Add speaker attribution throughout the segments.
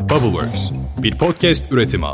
Speaker 1: Bubbleworks, bir podcast üretimi.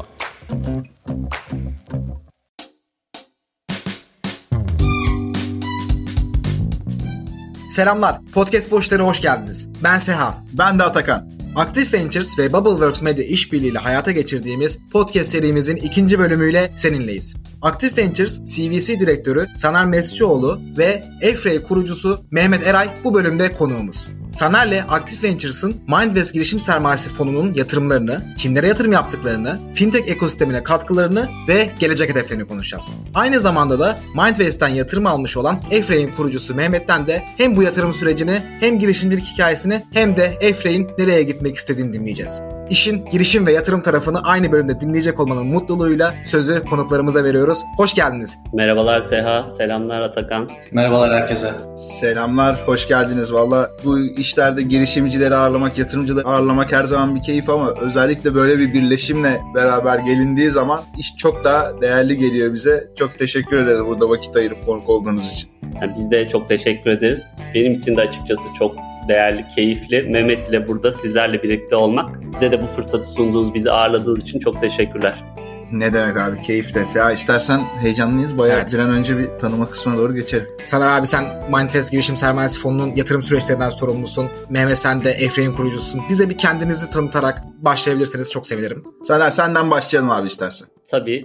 Speaker 2: Selamlar, Podcast Boşları hoş geldiniz. Ben Seha.
Speaker 3: Ben de Atakan.
Speaker 2: Active Ventures ve Bubbleworks Media işbirliğiyle hayata geçirdiğimiz podcast serimizin ikinci bölümüyle seninleyiz. Active Ventures CVC direktörü Sanar Mescioğlu ve Efrey kurucusu Mehmet Eray bu bölümde konuğumuz. Saner'le Active Ventures'ın Mindvest girişim sermayesi fonunun yatırımlarını, kimlere yatırım yaptıklarını, fintech ekosistemine katkılarını ve gelecek hedeflerini konuşacağız. Aynı zamanda da Mindvest'ten yatırım almış olan Efrey'in kurucusu Mehmet'ten de hem bu yatırım sürecini hem girişimcilik hikayesini hem de Efrey'in nereye gitmek istediğini dinleyeceğiz. İşin girişim ve yatırım tarafını aynı bölümde dinleyecek olmanın mutluluğuyla sözü konuklarımıza veriyoruz. Hoş geldiniz.
Speaker 4: Merhabalar Seha, selamlar Atakan.
Speaker 5: Merhabalar herkese.
Speaker 3: Selamlar, hoş geldiniz. Valla bu işlerde girişimcileri ağırlamak, yatırımcıları ağırlamak her zaman bir keyif ama özellikle böyle bir birleşimle beraber gelindiği zaman iş çok daha değerli geliyor bize. Çok teşekkür ederiz burada vakit ayırıp konuk olduğunuz için.
Speaker 4: Yani biz de çok teşekkür ederiz. Benim için de açıkçası çok değerli, keyifli. Mehmet ile burada sizlerle birlikte olmak. Bize de bu fırsatı sunduğunuz, bizi ağırladığınız için çok teşekkürler.
Speaker 3: Ne demek abi keyif de. Ya istersen heyecanlıyız. Bayağı
Speaker 2: Evet.
Speaker 3: bir an önce bir tanıma kısmına doğru geçelim.
Speaker 2: Saner abi sen Mindfest Girişim Sermayesi Fonu'nun yatırım süreçlerinden sorumlusun. Mehmet sen de Efrey'in kurucususun. Bize bir kendinizi tanıtarak başlayabilirseniz çok sevinirim.
Speaker 3: Saner senden başlayalım abi istersen.
Speaker 4: Tabii.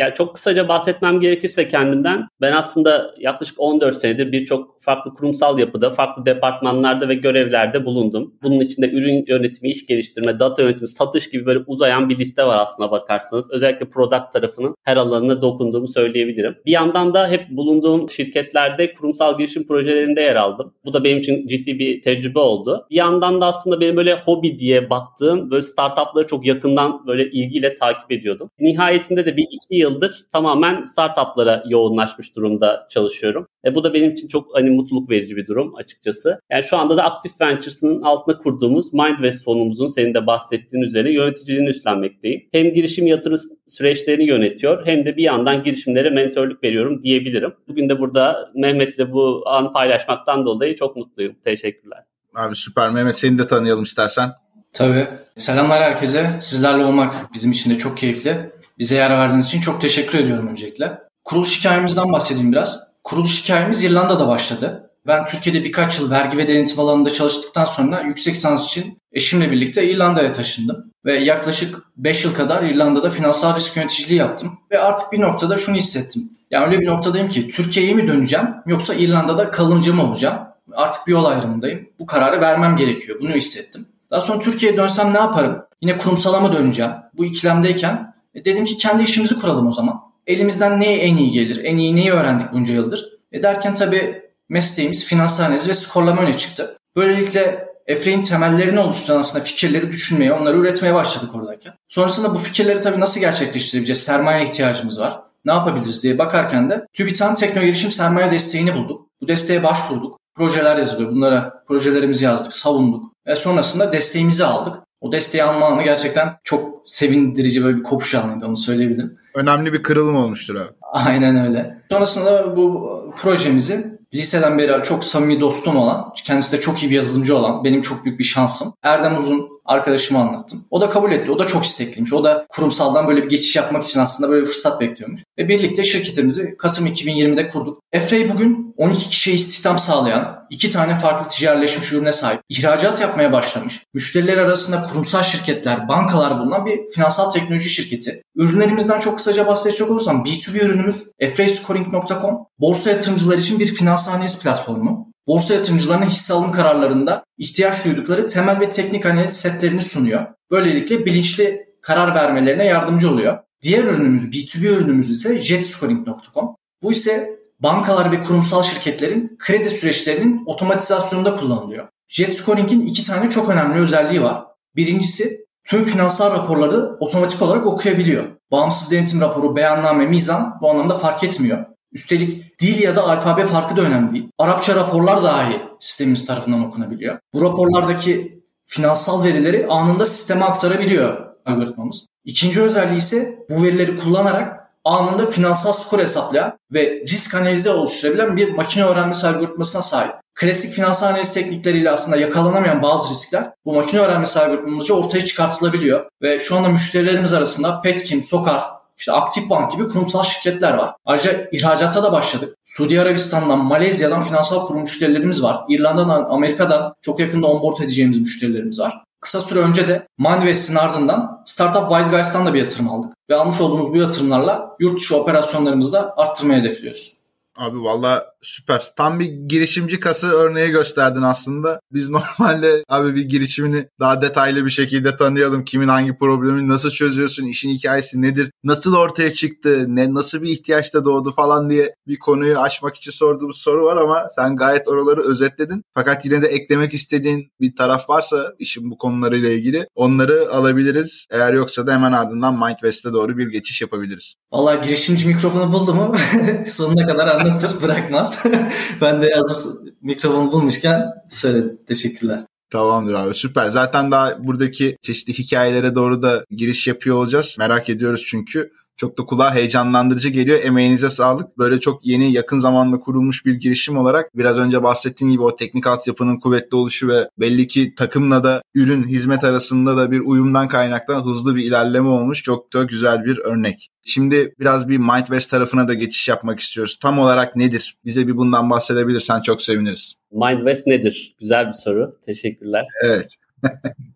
Speaker 4: Ya çok kısaca bahsetmem gerekirse kendimden ben aslında yaklaşık 14 senedir birçok farklı kurumsal yapıda, farklı departmanlarda ve görevlerde bulundum. Bunun içinde ürün yönetimi, iş geliştirme, data yönetimi, satış gibi böyle uzayan bir liste var aslına bakarsanız. Özellikle product tarafının her alanına dokunduğumu söyleyebilirim. Bir yandan da hep bulunduğum şirketlerde kurumsal girişim projelerinde yer aldım. Bu da benim için ciddi bir tecrübe oldu. Bir yandan da aslında benim böyle hobi diye baktığım böyle startupları çok yakından böyle ilgiyle takip ediyordum. Nihayetinde de bir iki yıldır tamamen startuplara yoğunlaşmış durumda çalışıyorum. E, bu da benim için çok hani mutluluk verici bir durum açıkçası. Yani şu anda da Active Ventures'ın altında kurduğumuz Mindvest fonumuzun senin de bahsettiğin üzere yöneticiliğini üstlenmekteyim. Hem girişim yatırım süreçlerini yönetiyor hem de bir yandan girişimlere mentorluk veriyorum diyebilirim. Bugün de burada Mehmet'le bu an paylaşmaktan dolayı çok mutluyum. Teşekkürler.
Speaker 3: Abi süper Mehmet seni de tanıyalım istersen.
Speaker 5: Tabii. Selamlar herkese. Sizlerle olmak bizim için de çok keyifli. Bize yer verdiğiniz için çok teşekkür ediyorum öncelikle. Kuruluş hikayemizden bahsedeyim biraz. Kuruluş hikayemiz İrlanda'da başladı. Ben Türkiye'de birkaç yıl vergi ve denetim alanında çalıştıktan sonra yüksek lisans için eşimle birlikte İrlanda'ya taşındım. Ve yaklaşık 5 yıl kadar İrlanda'da finansal risk yöneticiliği yaptım. Ve artık bir noktada şunu hissettim. Yani öyle bir noktadayım ki Türkiye'ye mi döneceğim yoksa İrlanda'da kalıcı mı olacağım? Artık bir yol ayrımındayım. Bu kararı vermem gerekiyor. Bunu hissettim. Daha sonra Türkiye'ye dönsem ne yaparım? Yine kurumsala mı döneceğim? Bu ikilemdeyken e, dedim ki kendi işimizi kuralım o zaman. Elimizden ne en iyi gelir? En iyi neyi öğrendik bunca yıldır? E derken tabii mesleğimiz finansal analiz ve skorlama öne çıktı. Böylelikle Efre'nin temellerini oluşturan aslında fikirleri düşünmeye, onları üretmeye başladık oradayken. Sonrasında bu fikirleri tabii nasıl gerçekleştirebileceğiz? Sermaye ihtiyacımız var. Ne yapabiliriz diye bakarken de TÜBİTAK'ın Tekno Girişim Sermaye Desteğini bulduk. Bu desteğe başvurduk. Projeler yazılıyor. Bunlara projelerimizi yazdık, savunduk. Ve sonrasında desteğimizi aldık. O desteği alma anı gerçekten çok sevindirici böyle bir kopuş anıydı onu söyleyebilirim.
Speaker 3: Önemli bir kırılım olmuştur abi.
Speaker 5: Aynen öyle. Sonrasında bu projemizi liseden beri çok samimi dostum olan, kendisi de çok iyi bir yazılımcı olan, benim çok büyük bir şansım. Erdem Uzun arkadaşıma anlattım. O da kabul etti. O da çok istekliymiş. O da kurumsaldan böyle bir geçiş yapmak için aslında böyle bir fırsat bekliyormuş. Ve birlikte şirketimizi Kasım 2020'de kurduk. Efrey bugün 12 kişiye istihdam sağlayan, iki tane farklı ticarileşmiş ürüne sahip, ihracat yapmaya başlamış, müşteriler arasında kurumsal şirketler, bankalar bulunan bir finansal teknoloji şirketi. Ürünlerimizden çok kısaca bahsedecek olursam B2B ürünümüz efrayscoring.com, borsa yatırımcılar için bir finansal analiz platformu. Borsa yatırımcılarına hisse alım kararlarında ihtiyaç duydukları temel ve teknik analiz setlerini sunuyor. Böylelikle bilinçli karar vermelerine yardımcı oluyor. Diğer ürünümüz B2B ürünümüz ise jetscoring.com. Bu ise bankalar ve kurumsal şirketlerin kredi süreçlerinin otomatizasyonunda kullanılıyor. JetScoring'in iki tane çok önemli özelliği var. Birincisi tüm finansal raporları otomatik olarak okuyabiliyor. Bağımsız denetim raporu, beyanname, mizan bu anlamda fark etmiyor. Üstelik dil ya da alfabe farkı da önemli değil. Arapça raporlar dahi sistemimiz tarafından okunabiliyor. Bu raporlardaki finansal verileri anında sisteme aktarabiliyor algoritmamız. İkinci özelliği ise bu verileri kullanarak anında finansal skor hesaplayan ve risk analizi oluşturabilen bir makine öğrenmesi algoritmasına sahip. Klasik finansal analiz teknikleriyle aslında yakalanamayan bazı riskler bu makine öğrenmesi algoritmasıyla ortaya çıkartılabiliyor. Ve şu anda müşterilerimiz arasında Petkim, Sokar, işte Aktif Bank gibi kurumsal şirketler var. Ayrıca ihracata da başladık. Suudi Arabistan'dan, Malezya'dan finansal kurum müşterilerimiz var. İrlanda'dan, Amerika'dan çok yakında onboard edeceğimiz müşterilerimiz var. Kısa süre önce de Mindvest'in ardından Startup Wise Guys'tan da bir yatırım aldık. Ve almış olduğumuz bu yatırımlarla yurt dışı operasyonlarımızı da arttırmayı hedefliyoruz.
Speaker 3: Abi valla süper. Tam bir girişimci kası örneği gösterdin aslında. Biz normalde abi bir girişimini daha detaylı bir şekilde tanıyalım. Kimin hangi problemi nasıl çözüyorsun, işin hikayesi nedir, nasıl ortaya çıktı, ne nasıl bir ihtiyaçta doğdu falan diye bir konuyu açmak için sorduğumuz soru var ama sen gayet oraları özetledin. Fakat yine de eklemek istediğin bir taraf varsa işin bu konularıyla ilgili onları alabiliriz. Eğer yoksa da hemen ardından Mindvest'e doğru bir geçiş yapabiliriz.
Speaker 5: Valla girişimci mikrofonu buldu mu sonuna kadar anlatır bırakmaz. ben de hazır mikrofonu bulmuşken söyledim. Teşekkürler.
Speaker 3: Tamamdır abi süper. Zaten daha buradaki çeşitli hikayelere doğru da giriş yapıyor olacağız. Merak ediyoruz çünkü. Çok da kulağa heyecanlandırıcı geliyor. Emeğinize sağlık. Böyle çok yeni yakın zamanda kurulmuş bir girişim olarak biraz önce bahsettiğim gibi o teknik altyapının kuvvetli oluşu ve belli ki takımla da ürün hizmet arasında da bir uyumdan kaynaklanan hızlı bir ilerleme olmuş. Çok da güzel bir örnek. Şimdi biraz bir MindWest tarafına da geçiş yapmak istiyoruz. Tam olarak nedir? Bize bir bundan bahsedebilirsen çok seviniriz.
Speaker 4: MindWest nedir? Güzel bir soru. Teşekkürler.
Speaker 3: Evet.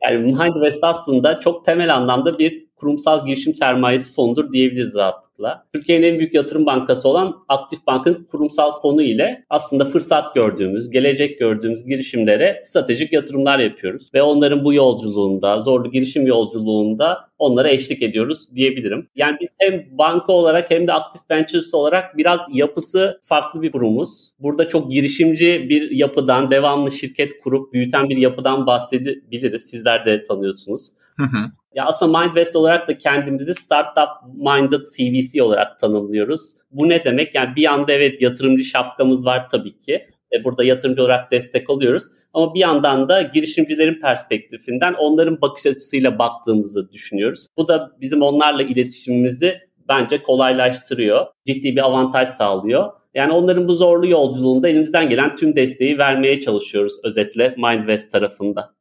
Speaker 4: yani MindWest aslında çok temel anlamda bir kurumsal girişim sermayesi fonudur diyebiliriz rahatlıkla. Türkiye'nin en büyük yatırım bankası olan Aktif Bank'ın kurumsal fonu ile aslında fırsat gördüğümüz, gelecek gördüğümüz girişimlere stratejik yatırımlar yapıyoruz. Ve onların bu yolculuğunda, zorlu girişim yolculuğunda onlara eşlik ediyoruz diyebilirim. Yani biz hem banka olarak hem de Aktif Ventures olarak biraz yapısı farklı bir kurumuz. Burada çok girişimci bir yapıdan, devamlı şirket kurup büyüten bir yapıdan bahsedebiliriz. Sizler de tanıyorsunuz. Ya aslında MindWest olarak da kendimizi Startup Minded CVC olarak tanımlıyoruz. Bu ne demek? Yani bir yanda evet yatırımcı şapkamız var tabii ki. E burada yatırımcı olarak destek alıyoruz. Ama bir yandan da girişimcilerin perspektifinden onların bakış açısıyla baktığımızı düşünüyoruz. Bu da bizim onlarla iletişimimizi bence kolaylaştırıyor. Ciddi bir avantaj sağlıyor. Yani onların bu zorlu yolculuğunda elimizden gelen tüm desteği vermeye çalışıyoruz özetle MindWest tarafında.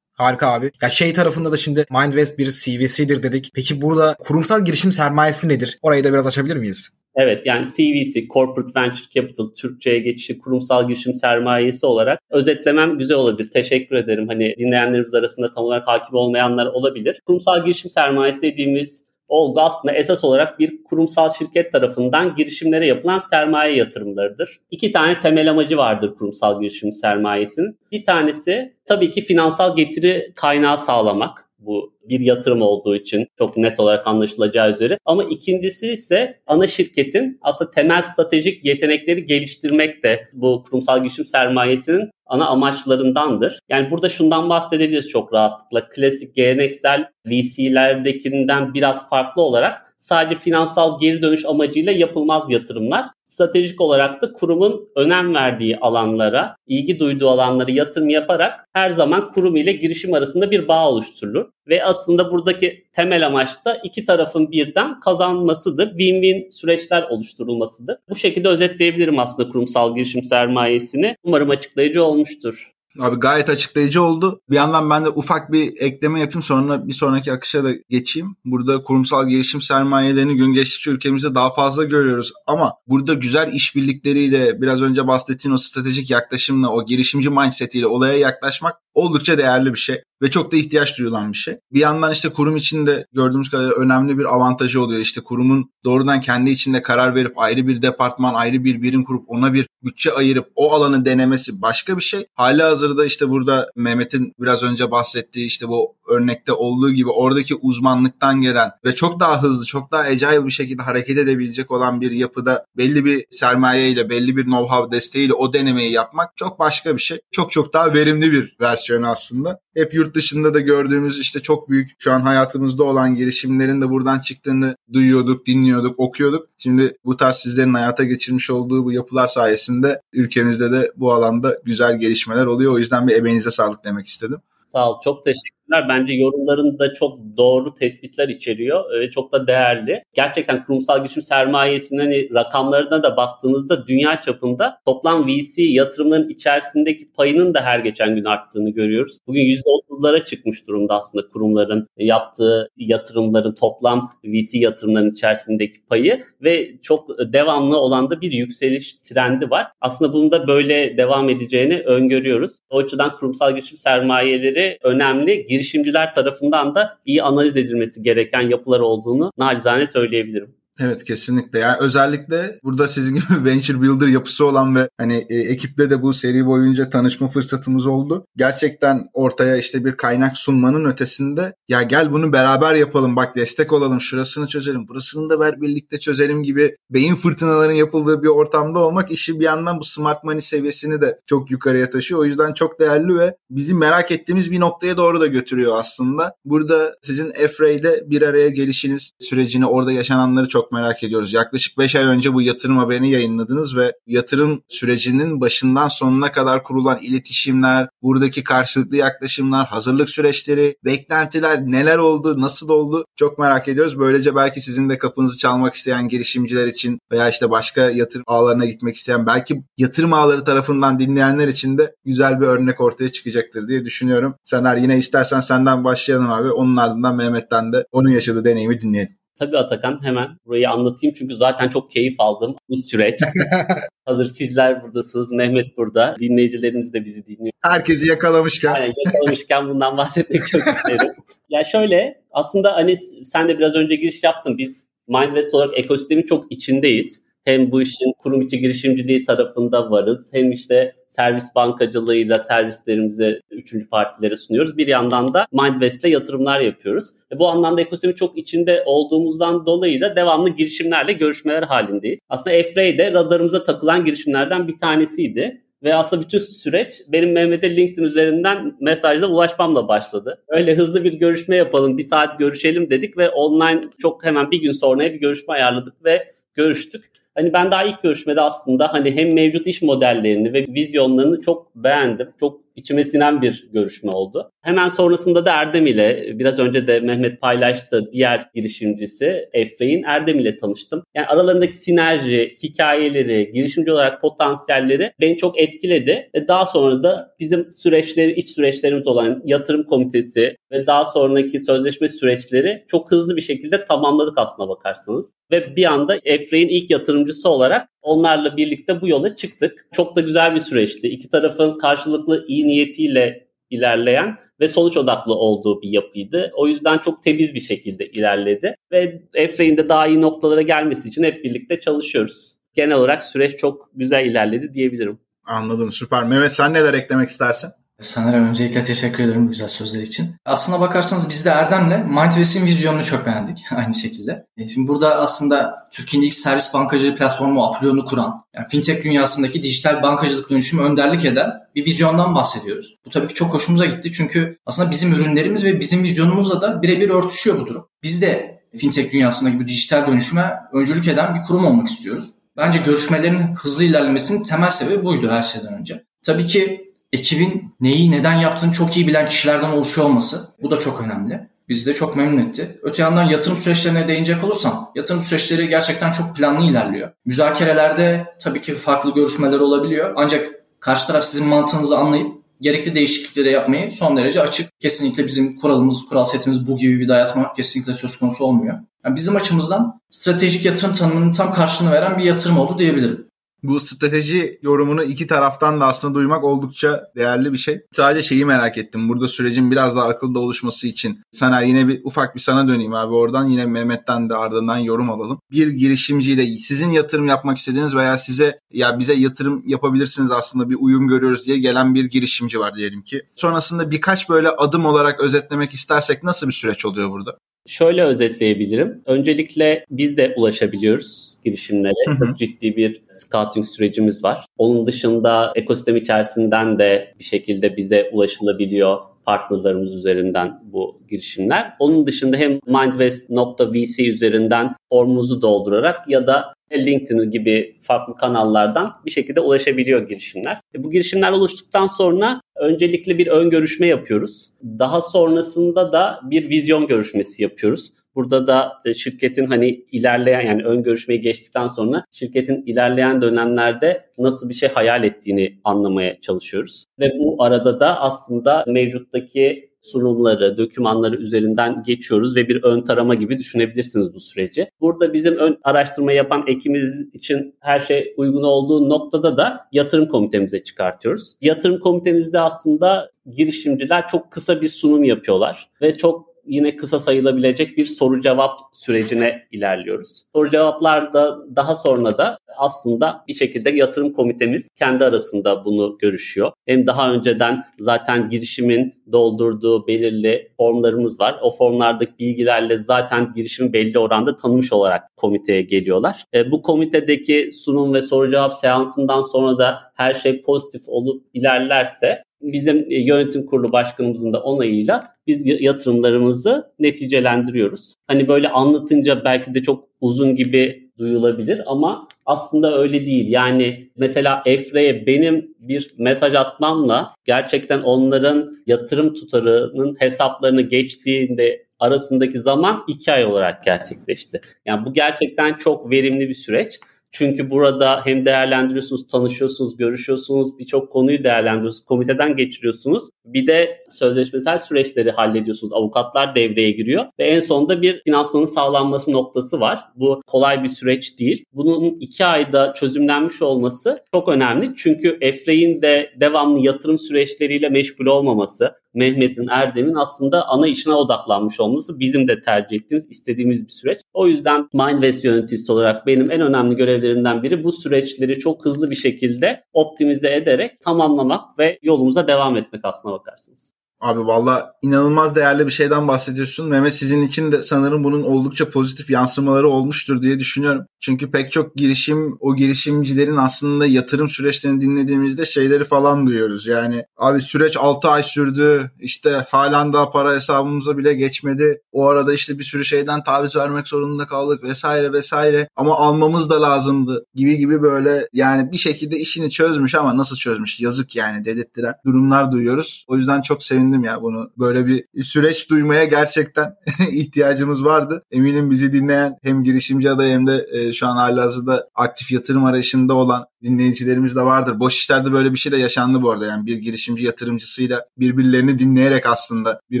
Speaker 2: Harika abi. Ya şey tarafında da şimdi Mindvest bir CVC'dir dedik. Peki burada kurumsal girişim sermayesi nedir? Orayı da biraz açabilir miyiz?
Speaker 4: Evet yani CVC, Corporate Venture Capital, Türkçe'ye geçişi kurumsal girişim sermayesi olarak özetlemem güzel olabilir. Teşekkür ederim. Hani dinleyenlerimiz arasında tam olarak hakim olmayanlar olabilir. Kurumsal girişim sermayesi dediğimiz olgu aslında esas olarak bir kurumsal şirket tarafından girişimlere yapılan sermaye yatırımlarıdır. İki tane temel amacı vardır kurumsal girişim sermayesinin. Bir tanesi tabii ki finansal getiri kaynağı sağlamak bu bir yatırım olduğu için çok net olarak anlaşılacağı üzere. Ama ikincisi ise ana şirketin aslında temel stratejik yetenekleri geliştirmek de bu kurumsal girişim sermayesinin ana amaçlarındandır. Yani burada şundan bahsedebiliriz çok rahatlıkla. Klasik geleneksel VC'lerdekinden biraz farklı olarak sadece finansal geri dönüş amacıyla yapılmaz yatırımlar. Stratejik olarak da kurumun önem verdiği alanlara, ilgi duyduğu alanlara yatırım yaparak her zaman kurum ile girişim arasında bir bağ oluşturulur. Ve aslında buradaki temel amaç da iki tarafın birden kazanmasıdır. Win-win süreçler oluşturulmasıdır. Bu şekilde özetleyebilirim aslında kurumsal girişim sermayesini. Umarım açıklayıcı olmuştur.
Speaker 3: Abi gayet açıklayıcı oldu. Bir yandan ben de ufak bir ekleme yapayım sonra bir sonraki akışa da geçeyim. Burada kurumsal gelişim sermayelerini gün geçtikçe ülkemizde daha fazla görüyoruz. Ama burada güzel işbirlikleriyle biraz önce bahsettiğin o stratejik yaklaşımla o girişimci mindsetiyle olaya yaklaşmak oldukça değerli bir şey ve çok da ihtiyaç duyulan bir şey. Bir yandan işte kurum içinde gördüğümüz kadar önemli bir avantajı oluyor. İşte kurumun doğrudan kendi içinde karar verip ayrı bir departman, ayrı bir birim kurup ona bir bütçe ayırıp o alanı denemesi başka bir şey. Hali hazırda işte burada Mehmet'in biraz önce bahsettiği işte bu örnekte olduğu gibi oradaki uzmanlıktan gelen ve çok daha hızlı, çok daha agile bir şekilde hareket edebilecek olan bir yapıda belli bir sermaye ile, belli bir know-how desteğiyle o denemeyi yapmak çok başka bir şey. Çok çok daha verimli bir versiyonu aslında. Hep yurt dışında da gördüğümüz işte çok büyük şu an hayatımızda olan girişimlerin de buradan çıktığını duyuyorduk, dinliyorduk, okuyorduk. Şimdi bu tarz sizlerin hayata geçirmiş olduğu bu yapılar sayesinde ülkemizde de bu alanda güzel gelişmeler oluyor. O yüzden bir emeğinize sağlık demek istedim.
Speaker 4: Sağ ol. Çok teşekkür bence yorumlarında çok doğru tespitler içeriyor ve çok da değerli. Gerçekten kurumsal girişim sermayesinin hani rakamlarına da baktığınızda dünya çapında toplam VC yatırımların içerisindeki payının da her geçen gün arttığını görüyoruz. Bugün %30'lara çıkmış durumda aslında kurumların yaptığı yatırımların toplam VC yatırımların içerisindeki payı ve çok devamlı olan da bir yükseliş trendi var. Aslında bunun da böyle devam edeceğini öngörüyoruz. O açıdan kurumsal girişim sermayeleri önemli. Girişimciler tarafından da iyi analiz edilmesi gereken yapılar olduğunu nacizane söyleyebilirim.
Speaker 3: Evet kesinlikle. Yani özellikle burada sizin gibi venture builder yapısı olan ve hani e, ekiple de bu seri boyunca tanışma fırsatımız oldu. Gerçekten ortaya işte bir kaynak sunmanın ötesinde ya gel bunu beraber yapalım bak destek olalım şurasını çözelim burasını da birlikte çözelim gibi beyin fırtınaların yapıldığı bir ortamda olmak işi bir yandan bu smart money seviyesini de çok yukarıya taşıyor. O yüzden çok değerli ve bizi merak ettiğimiz bir noktaya doğru da götürüyor aslında. Burada sizin Efre ile bir araya gelişiniz sürecini orada yaşananları çok çok merak ediyoruz. Yaklaşık 5 ay önce bu yatırım haberini yayınladınız ve yatırım sürecinin başından sonuna kadar kurulan iletişimler, buradaki karşılıklı yaklaşımlar, hazırlık süreçleri, beklentiler neler oldu, nasıl oldu çok merak ediyoruz. Böylece belki sizin de kapınızı çalmak isteyen girişimciler için veya işte başka yatırım ağlarına gitmek isteyen belki yatırım ağları tarafından dinleyenler için de güzel bir örnek ortaya çıkacaktır diye düşünüyorum. Sener yine istersen senden başlayalım abi. Onun ardından Mehmet'ten de onun yaşadığı deneyimi dinleyelim.
Speaker 4: Tabii Atakan hemen burayı anlatayım çünkü zaten çok keyif aldım bir süreç. Hazır sizler buradasınız, Mehmet burada, dinleyicilerimiz de bizi dinliyor.
Speaker 3: Herkesi yakalamışken.
Speaker 4: Aynen yakalamışken bundan bahsetmek çok isterim. ya şöyle aslında hani sen de biraz önce giriş yaptın. Biz Mindvest olarak ekosistemin çok içindeyiz hem bu işin kurum içi girişimciliği tarafında varız hem işte servis bankacılığıyla servislerimizi üçüncü partilere sunuyoruz. Bir yandan da Mindvest'le yatırımlar yapıyoruz. E bu anlamda ekosistemi çok içinde olduğumuzdan dolayı da devamlı girişimlerle görüşmeler halindeyiz. Aslında Efrey de radarımıza takılan girişimlerden bir tanesiydi. Ve aslında bütün süreç benim Mehmet'e LinkedIn üzerinden mesajla ulaşmamla başladı. Öyle hızlı bir görüşme yapalım, bir saat görüşelim dedik ve online çok hemen bir gün sonraya bir görüşme ayarladık ve görüştük. Hani ben daha ilk görüşmede aslında hani hem mevcut iş modellerini ve vizyonlarını çok beğendim. Çok içime sinen bir görüşme oldu. Hemen sonrasında da Erdem ile biraz önce de Mehmet paylaştı diğer girişimcisi Efre'in Erdem ile tanıştım. Yani aralarındaki sinerji, hikayeleri, girişimci olarak potansiyelleri beni çok etkiledi. Ve daha sonra da bizim süreçleri, iç süreçlerimiz olan yatırım komitesi ve daha sonraki sözleşme süreçleri çok hızlı bir şekilde tamamladık aslına bakarsanız. Ve bir anda Efre'in ilk yatırımcısı olarak onlarla birlikte bu yola çıktık. Çok da güzel bir süreçti. İki tarafın karşılıklı iyi niyetiyle ilerleyen ve sonuç odaklı olduğu bir yapıydı. O yüzden çok temiz bir şekilde ilerledi ve Efre'in de daha iyi noktalara gelmesi için hep birlikte çalışıyoruz. Genel olarak süreç çok güzel ilerledi diyebilirim.
Speaker 3: Anladım süper. Mehmet sen neler eklemek istersin?
Speaker 5: Sanırım öncelikle teşekkür ederim güzel sözler için. Aslına bakarsanız biz de Erdem'le Mindvest'in vizyonunu çok beğendik aynı şekilde. E, şimdi burada aslında Türkiye'nin ilk servis bankacılığı platformu Aprilon'u kuran, yani fintech dünyasındaki dijital bankacılık dönüşümü önderlik eden bir vizyondan bahsediyoruz. Bu tabii ki çok hoşumuza gitti çünkü aslında bizim ürünlerimiz ve bizim vizyonumuzla da birebir örtüşüyor bu durum. Biz de fintech dünyasındaki bu dijital dönüşüme öncülük eden bir kurum olmak istiyoruz. Bence görüşmelerin hızlı ilerlemesinin temel sebebi buydu her şeyden önce. Tabii ki ekibin neyi neden yaptığını çok iyi bilen kişilerden oluşuyor olması. Bu da çok önemli. Bizi de çok memnun etti. Öte yandan yatırım süreçlerine değinecek olursam yatırım süreçleri gerçekten çok planlı ilerliyor. Müzakerelerde tabii ki farklı görüşmeler olabiliyor. Ancak karşı taraf sizin mantığınızı anlayıp gerekli değişiklikleri yapmayı son derece açık. Kesinlikle bizim kuralımız, kural setimiz bu gibi bir dayatma kesinlikle söz konusu olmuyor. Yani bizim açımızdan stratejik yatırım tanımının tam karşılığını veren bir yatırım oldu diyebilirim
Speaker 3: bu strateji yorumunu iki taraftan da aslında duymak oldukça değerli bir şey. Sadece şeyi merak ettim. Burada sürecin biraz daha akılda oluşması için. Saner yine bir ufak bir sana döneyim abi. Oradan yine Mehmet'ten de ardından yorum alalım. Bir girişimciyle sizin yatırım yapmak istediğiniz veya size ya bize yatırım yapabilirsiniz aslında bir uyum görüyoruz diye gelen bir girişimci var diyelim ki. Sonrasında birkaç böyle adım olarak özetlemek istersek nasıl bir süreç oluyor burada?
Speaker 4: Şöyle özetleyebilirim. Öncelikle biz de ulaşabiliyoruz girişimlere. Hı hı. Çok ciddi bir scouting sürecimiz var. Onun dışında ekosistem içerisinden de bir şekilde bize ulaşılabiliyor partnerlarımız üzerinden bu girişimler. Onun dışında hem mindvest.vc üzerinden formumuzu doldurarak ya da LinkedIn gibi farklı kanallardan bir şekilde ulaşabiliyor girişimler. E bu girişimler oluştuktan sonra Öncelikle bir ön görüşme yapıyoruz. Daha sonrasında da bir vizyon görüşmesi yapıyoruz. Burada da e, şirketin hani ilerleyen yani ön görüşmeyi geçtikten sonra şirketin ilerleyen dönemlerde nasıl bir şey hayal ettiğini anlamaya çalışıyoruz. Ve bu arada da aslında mevcuttaki sunumları, dokümanları üzerinden geçiyoruz ve bir ön tarama gibi düşünebilirsiniz bu süreci. Burada bizim ön araştırma yapan ekimiz için her şey uygun olduğu noktada da yatırım komitemize çıkartıyoruz. Yatırım komitemizde aslında girişimciler çok kısa bir sunum yapıyorlar ve çok yine kısa sayılabilecek bir soru cevap sürecine ilerliyoruz. Soru cevaplarda daha sonra da aslında bir şekilde yatırım komitemiz kendi arasında bunu görüşüyor. Hem daha önceden zaten girişimin doldurduğu belirli formlarımız var. O formlardaki bilgilerle zaten girişimi belli oranda tanımış olarak komiteye geliyorlar. E, bu komitedeki sunum ve soru cevap seansından sonra da her şey pozitif olup ilerlerse bizim e, yönetim kurulu başkanımızın da onayıyla biz yatırımlarımızı neticelendiriyoruz. Hani böyle anlatınca belki de çok uzun gibi duyulabilir ama aslında öyle değil. Yani mesela Efre'ye benim bir mesaj atmamla gerçekten onların yatırım tutarının hesaplarını geçtiğinde arasındaki zaman iki ay olarak gerçekleşti. Yani bu gerçekten çok verimli bir süreç. Çünkü burada hem değerlendiriyorsunuz, tanışıyorsunuz, görüşüyorsunuz, birçok konuyu değerlendiriyorsunuz, komiteden geçiriyorsunuz. Bir de sözleşmesel süreçleri hallediyorsunuz. Avukatlar devreye giriyor ve en sonunda bir finansmanın sağlanması noktası var. Bu kolay bir süreç değil. Bunun iki ayda çözümlenmiş olması çok önemli. Çünkü Efre'in de devamlı yatırım süreçleriyle meşgul olmaması, Mehmet'in, Erdem'in aslında ana işine odaklanmış olması bizim de tercih ettiğimiz, istediğimiz bir süreç. O yüzden Mindvest yöneticisi olarak benim en önemli görevlerimden biri bu süreçleri çok hızlı bir şekilde optimize ederek tamamlamak ve yolumuza devam etmek aslına bakarsınız.
Speaker 3: Abi valla inanılmaz değerli bir şeyden bahsediyorsun. Mehmet sizin için de sanırım bunun oldukça pozitif yansımaları olmuştur diye düşünüyorum. Çünkü pek çok girişim, o girişimcilerin aslında yatırım süreçlerini dinlediğimizde şeyleri falan duyuyoruz. Yani abi süreç 6 ay sürdü, işte halen daha para hesabımıza bile geçmedi. O arada işte bir sürü şeyden taviz vermek zorunda kaldık vesaire vesaire. Ama almamız da lazımdı gibi gibi böyle yani bir şekilde işini çözmüş ama nasıl çözmüş yazık yani dedirttiren durumlar duyuyoruz. O yüzden çok sevindim ya bunu. Böyle bir süreç duymaya gerçekten ihtiyacımız vardı. Eminim bizi dinleyen hem girişimci adayı hem de e, şu an halihazırda aktif yatırım arayışında olan dinleyicilerimiz de vardır. Boş işlerde böyle bir şey de yaşandı bu arada. Yani bir girişimci yatırımcısıyla birbirlerini dinleyerek aslında bir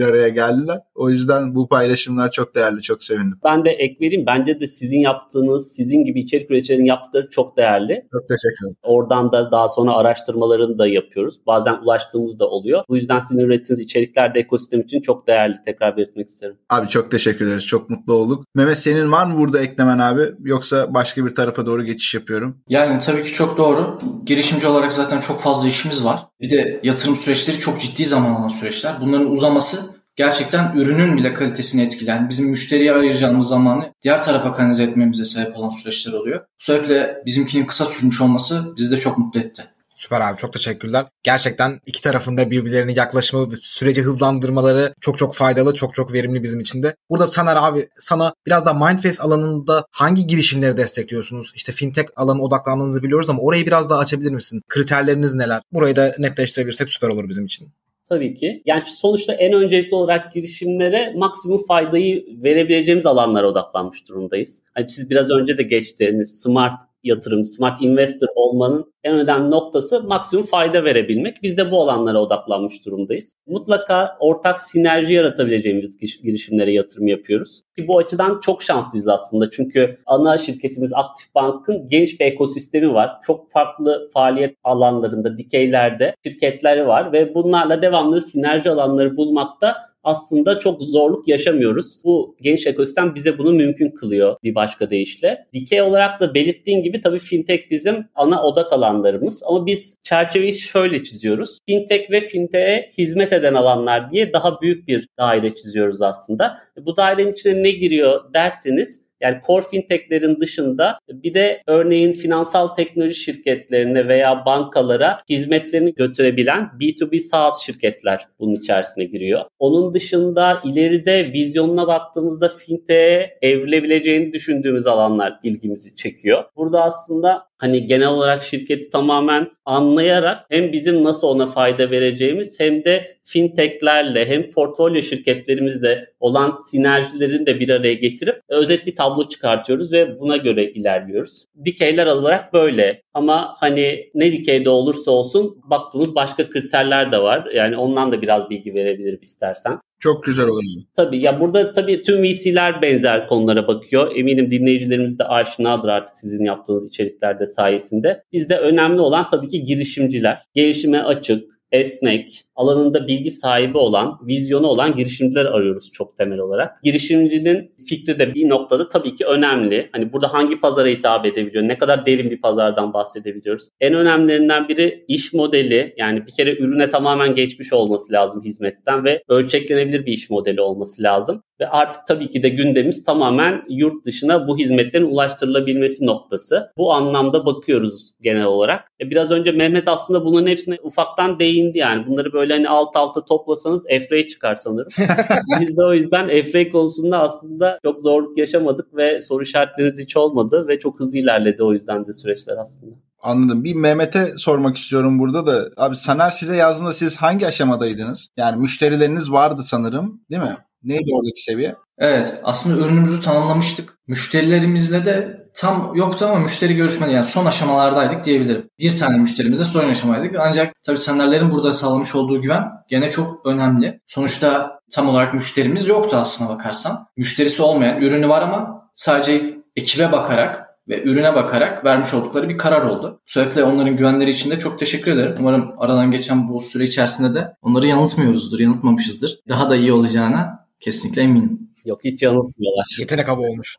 Speaker 3: araya geldiler. O yüzden bu paylaşımlar çok değerli. Çok sevindim.
Speaker 4: Ben de ek vereyim. Bence de sizin yaptığınız, sizin gibi içerik üreticilerin yaptıkları çok değerli.
Speaker 3: Çok teşekkür ederim.
Speaker 4: Oradan da daha sonra araştırmalarını da yapıyoruz. Bazen ulaştığımız da oluyor. Bu yüzden sizin ürettiğiniz içerikler de ekosistem için çok değerli. Tekrar belirtmek isterim.
Speaker 3: Abi çok teşekkür ederiz. Çok mutlu olduk. Mehmet senin var mı burada eklemen abi? Yoksa başka bir tarafa doğru geçiş yapıyorum.
Speaker 5: Yani tabii ki çok doğru. Girişimci olarak zaten çok fazla işimiz var. Bir de yatırım süreçleri çok ciddi zaman alan süreçler. Bunların uzaması gerçekten ürünün bile kalitesini etkileyen, bizim müşteriye ayıracağımız zamanı diğer tarafa kanalize etmemize sebep olan süreçler oluyor. Bu sebeple bizimkinin kısa sürmüş olması bizi de çok mutlu etti.
Speaker 2: Süper abi çok teşekkürler. Gerçekten iki tarafında birbirlerine yaklaşımı, süreci hızlandırmaları çok çok faydalı, çok çok verimli bizim için de. Burada Saner abi sana biraz da Mindface alanında hangi girişimleri destekliyorsunuz? İşte fintech alanı odaklandığınızı biliyoruz ama orayı biraz daha açabilir misin? Kriterleriniz neler? Burayı da netleştirebilirsek süper olur bizim için.
Speaker 4: Tabii ki. Yani sonuçta en öncelikli olarak girişimlere maksimum faydayı verebileceğimiz alanlara odaklanmış durumdayız. Hani siz biraz önce de geçtiniz smart yatırım, smart investor olmanın en önemli noktası maksimum fayda verebilmek. Biz de bu alanlara odaklanmış durumdayız. Mutlaka ortak sinerji yaratabileceğimiz girişimlere yatırım yapıyoruz. Ki bu açıdan çok şanslıyız aslında. Çünkü ana şirketimiz Aktif Bank'ın geniş bir ekosistemi var. Çok farklı faaliyet alanlarında, dikeylerde şirketleri var ve bunlarla devamlı sinerji alanları bulmakta aslında çok zorluk yaşamıyoruz. Bu geniş ekosistem bize bunu mümkün kılıyor bir başka deyişle. Dikey olarak da belirttiğin gibi tabii fintech bizim ana odak alanlarımız ama biz çerçeveyi şöyle çiziyoruz. Fintech ve fintech'e hizmet eden alanlar diye daha büyük bir daire çiziyoruz aslında. Bu dairenin içine ne giriyor derseniz Yani core fintechlerin dışında bir de örneğin finansal teknoloji şirketlerine veya bankalara hizmetlerini götürebilen B2B SaaS şirketler bunun içerisine giriyor. Onun dışında ileride vizyonuna baktığımızda fintech'e evrilebileceğini düşündüğümüz alanlar ilgimizi çekiyor. Burada aslında hani genel olarak şirketi tamamen anlayarak hem bizim nasıl ona fayda vereceğimiz hem de fintechlerle hem portfolyo şirketlerimizle olan sinerjilerini de bir araya getirip özet bir tablo çıkartıyoruz ve buna göre ilerliyoruz. Dikeyler olarak böyle ama hani ne dikeyde olursa olsun baktığımız başka kriterler de var. Yani ondan da biraz bilgi verebilirim istersen.
Speaker 3: Çok güzel olur.
Speaker 4: Tabii ya burada tabii tüm VC'ler benzer konulara bakıyor. Eminim dinleyicilerimiz de aşinadır artık sizin yaptığınız içeriklerde sayesinde. Bizde önemli olan tabii ki girişimciler. Gelişime açık, esnek, alanında bilgi sahibi olan, vizyonu olan girişimciler arıyoruz çok temel olarak. Girişimcinin fikri de bir noktada tabii ki önemli. Hani burada hangi pazara hitap edebiliyor, ne kadar derin bir pazardan bahsedebiliyoruz. En önemlilerinden biri iş modeli. Yani bir kere ürüne tamamen geçmiş olması lazım hizmetten ve ölçeklenebilir bir iş modeli olması lazım. Ve artık tabii ki de gündemimiz tamamen yurt dışına bu hizmetlerin ulaştırılabilmesi noktası. Bu anlamda bakıyoruz genel olarak. E biraz önce Mehmet aslında bunların hepsine ufaktan değindi yani. Bunları böyle hani alt alta toplasanız Efrey çıkar sanırım. Biz de o yüzden Efrey konusunda aslında çok zorluk yaşamadık ve soru işaretlerimiz hiç olmadı ve çok hızlı ilerledi o yüzden de süreçler aslında.
Speaker 3: Anladım. Bir Mehmet'e sormak istiyorum burada da. Abi Saner size yazdığında siz hangi aşamadaydınız? Yani müşterileriniz vardı sanırım değil mi? Neydi oradaki seviye?
Speaker 5: Evet aslında ürünümüzü tanımlamıştık. Müşterilerimizle de tam yoktu ama müşteri görüşmedi yani son aşamalardaydık diyebilirim. Bir tane müşterimizle son aşamadaydık ancak tabii Sanerlerin burada sağlamış olduğu güven gene çok önemli. Sonuçta tam olarak müşterimiz yoktu aslına bakarsan. Müşterisi olmayan ürünü var ama sadece ekibe bakarak ve ürüne bakarak vermiş oldukları bir karar oldu. Bu sebeple onların güvenleri için de çok teşekkür ederim. Umarım aradan geçen bu süre içerisinde de onları yanıltmıyoruzdur, yanıltmamışızdır. Daha da iyi olacağına kesinlikle eminim.
Speaker 4: Yok hiç yanıltmıyorlar.
Speaker 2: Yetenek avı olmuş.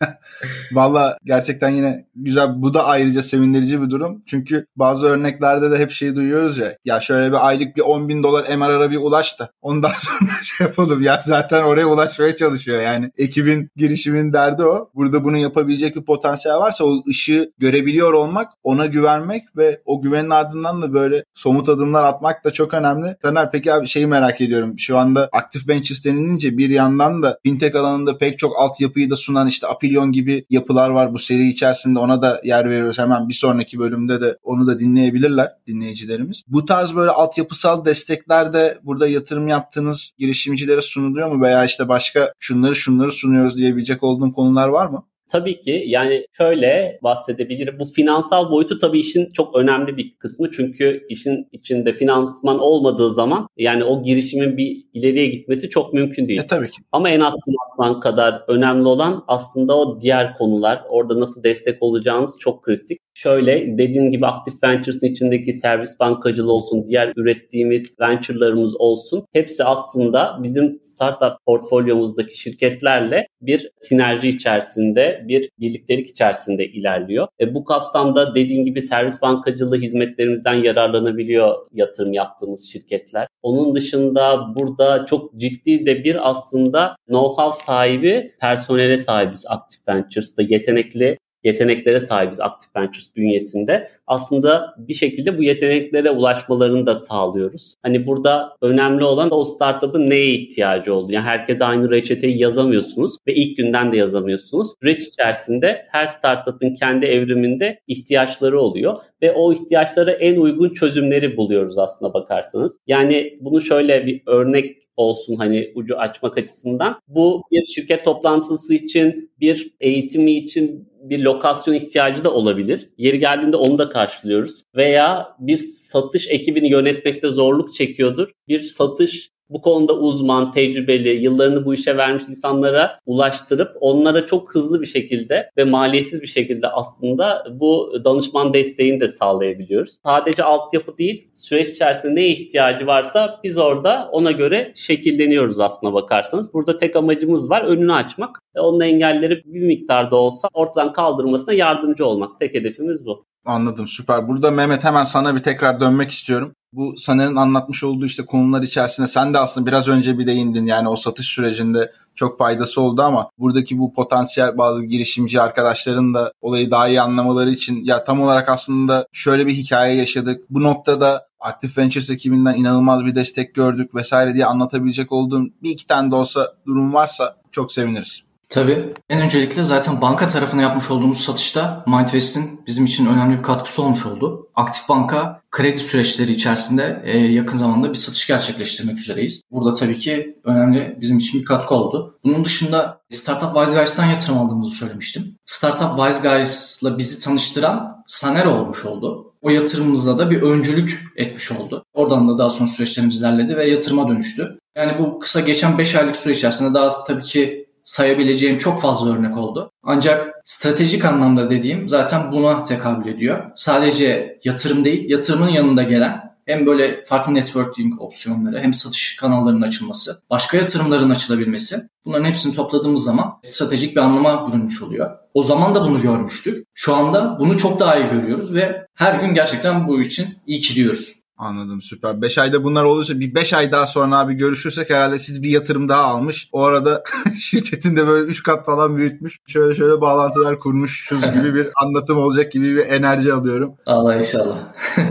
Speaker 3: Valla gerçekten yine güzel. Bu da ayrıca sevindirici bir durum. Çünkü bazı örneklerde de hep şeyi duyuyoruz ya. Ya şöyle bir aylık bir 10 bin dolar MRR'a bir ulaş da ondan sonra şey yapalım. Ya zaten oraya ulaşmaya çalışıyor. Yani ekibin girişimin derdi o. Burada bunu yapabilecek bir potansiyel varsa o ışığı görebiliyor olmak, ona güvenmek ve o güvenin ardından da böyle somut adımlar atmak da çok önemli. Taner peki abi şeyi merak ediyorum. Şu anda Active Ventures denilince bir yandan da fintech alanında pek çok altyapıyı da sunan işte Apilion gibi yapılar var bu seri içerisinde ona da yer veriyoruz. Hemen bir sonraki bölümde de onu da dinleyebilirler dinleyicilerimiz. Bu tarz böyle altyapısal destekler de burada yatırım yaptığınız girişimcilere sunuluyor mu veya işte başka şunları şunları sunuyoruz diyebilecek olduğun konular var mı?
Speaker 4: Tabii ki yani şöyle bahsedebilirim. Bu finansal boyutu tabii işin çok önemli bir kısmı. Çünkü işin içinde finansman olmadığı zaman yani o girişimin bir ileriye gitmesi çok mümkün değil.
Speaker 3: E, tabii ki.
Speaker 4: Ama en az finansman kadar önemli olan aslında o diğer konular. Orada nasıl destek olacağınız çok kritik. Şöyle dediğin gibi Active Ventures'ın içindeki servis bankacılığı olsun, diğer ürettiğimiz venture'larımız olsun. Hepsi aslında bizim startup portfolyomuzdaki şirketlerle bir sinerji içerisinde, bir birliktelik içerisinde ilerliyor. E, bu kapsamda dediğin gibi servis bankacılığı hizmetlerimizden yararlanabiliyor yatırım yaptığımız şirketler. Onun dışında burada çok ciddi de bir aslında know-how sahibi personele sahibiz Active Ventures'da. Yetenekli yeteneklere sahibiz Active Ventures bünyesinde. Aslında bir şekilde bu yeteneklere ulaşmalarını da sağlıyoruz. Hani burada önemli olan o startup'ın neye ihtiyacı olduğu. Yani herkes aynı reçeteyi yazamıyorsunuz ve ilk günden de yazamıyorsunuz. Süreç içerisinde her startup'ın kendi evriminde ihtiyaçları oluyor ve o ihtiyaçlara en uygun çözümleri buluyoruz aslında bakarsanız. Yani bunu şöyle bir örnek olsun hani ucu açmak açısından. Bu bir şirket toplantısı için, bir eğitimi için bir lokasyon ihtiyacı da olabilir. Yeri geldiğinde onu da karşılıyoruz. Veya bir satış ekibini yönetmekte zorluk çekiyordur. Bir satış bu konuda uzman, tecrübeli, yıllarını bu işe vermiş insanlara ulaştırıp onlara çok hızlı bir şekilde ve maliyetsiz bir şekilde aslında bu danışman desteğini de sağlayabiliyoruz. Sadece altyapı değil, süreç içerisinde ne ihtiyacı varsa biz orada ona göre şekilleniyoruz aslına bakarsanız. Burada tek amacımız var, önünü açmak ve onun engelleri bir miktarda olsa ortadan kaldırmasına yardımcı olmak. Tek hedefimiz bu.
Speaker 3: Anladım süper. Burada Mehmet hemen sana bir tekrar dönmek istiyorum. Bu Saner'in anlatmış olduğu işte konular içerisinde sen de aslında biraz önce bir değindin. Yani o satış sürecinde çok faydası oldu ama buradaki bu potansiyel bazı girişimci arkadaşların da olayı daha iyi anlamaları için ya tam olarak aslında şöyle bir hikaye yaşadık. Bu noktada Active Ventures ekibinden inanılmaz bir destek gördük vesaire diye anlatabilecek olduğum bir iki tane de olsa durum varsa çok seviniriz.
Speaker 5: Tabii. En öncelikle zaten banka tarafına yapmış olduğumuz satışta MindVest'in bizim için önemli bir katkısı olmuş oldu. Aktif Banka kredi süreçleri içerisinde e, yakın zamanda bir satış gerçekleştirmek üzereyiz. Burada tabii ki önemli bizim için bir katkı oldu. Bunun dışında Startup Wise Guys'tan yatırım aldığımızı söylemiştim. Startup Wise Guys'la bizi tanıştıran Saner olmuş oldu. O yatırımımızla da bir öncülük etmiş oldu. Oradan da daha sonra süreçlerimiz ilerledi ve yatırıma dönüştü. Yani bu kısa geçen 5 aylık süre içerisinde daha tabii ki sayabileceğim çok fazla örnek oldu. Ancak stratejik anlamda dediğim zaten buna tekabül ediyor. Sadece yatırım değil, yatırımın yanında gelen hem böyle farklı networking opsiyonları hem satış kanallarının açılması, başka yatırımların açılabilmesi bunların hepsini topladığımız zaman stratejik bir anlama bürünmüş oluyor. O zaman da bunu görmüştük. Şu anda bunu çok daha iyi görüyoruz ve her gün gerçekten bu için iyi ki diyoruz.
Speaker 3: Anladım süper. 5 ayda bunlar olursa bir 5 ay daha sonra abi görüşürsek herhalde siz bir yatırım daha almış. O arada şirketin de böyle 3 kat falan büyütmüş. Şöyle şöyle bağlantılar kurmuşuz gibi bir anlatım olacak gibi bir enerji alıyorum.
Speaker 5: Allah inşallah.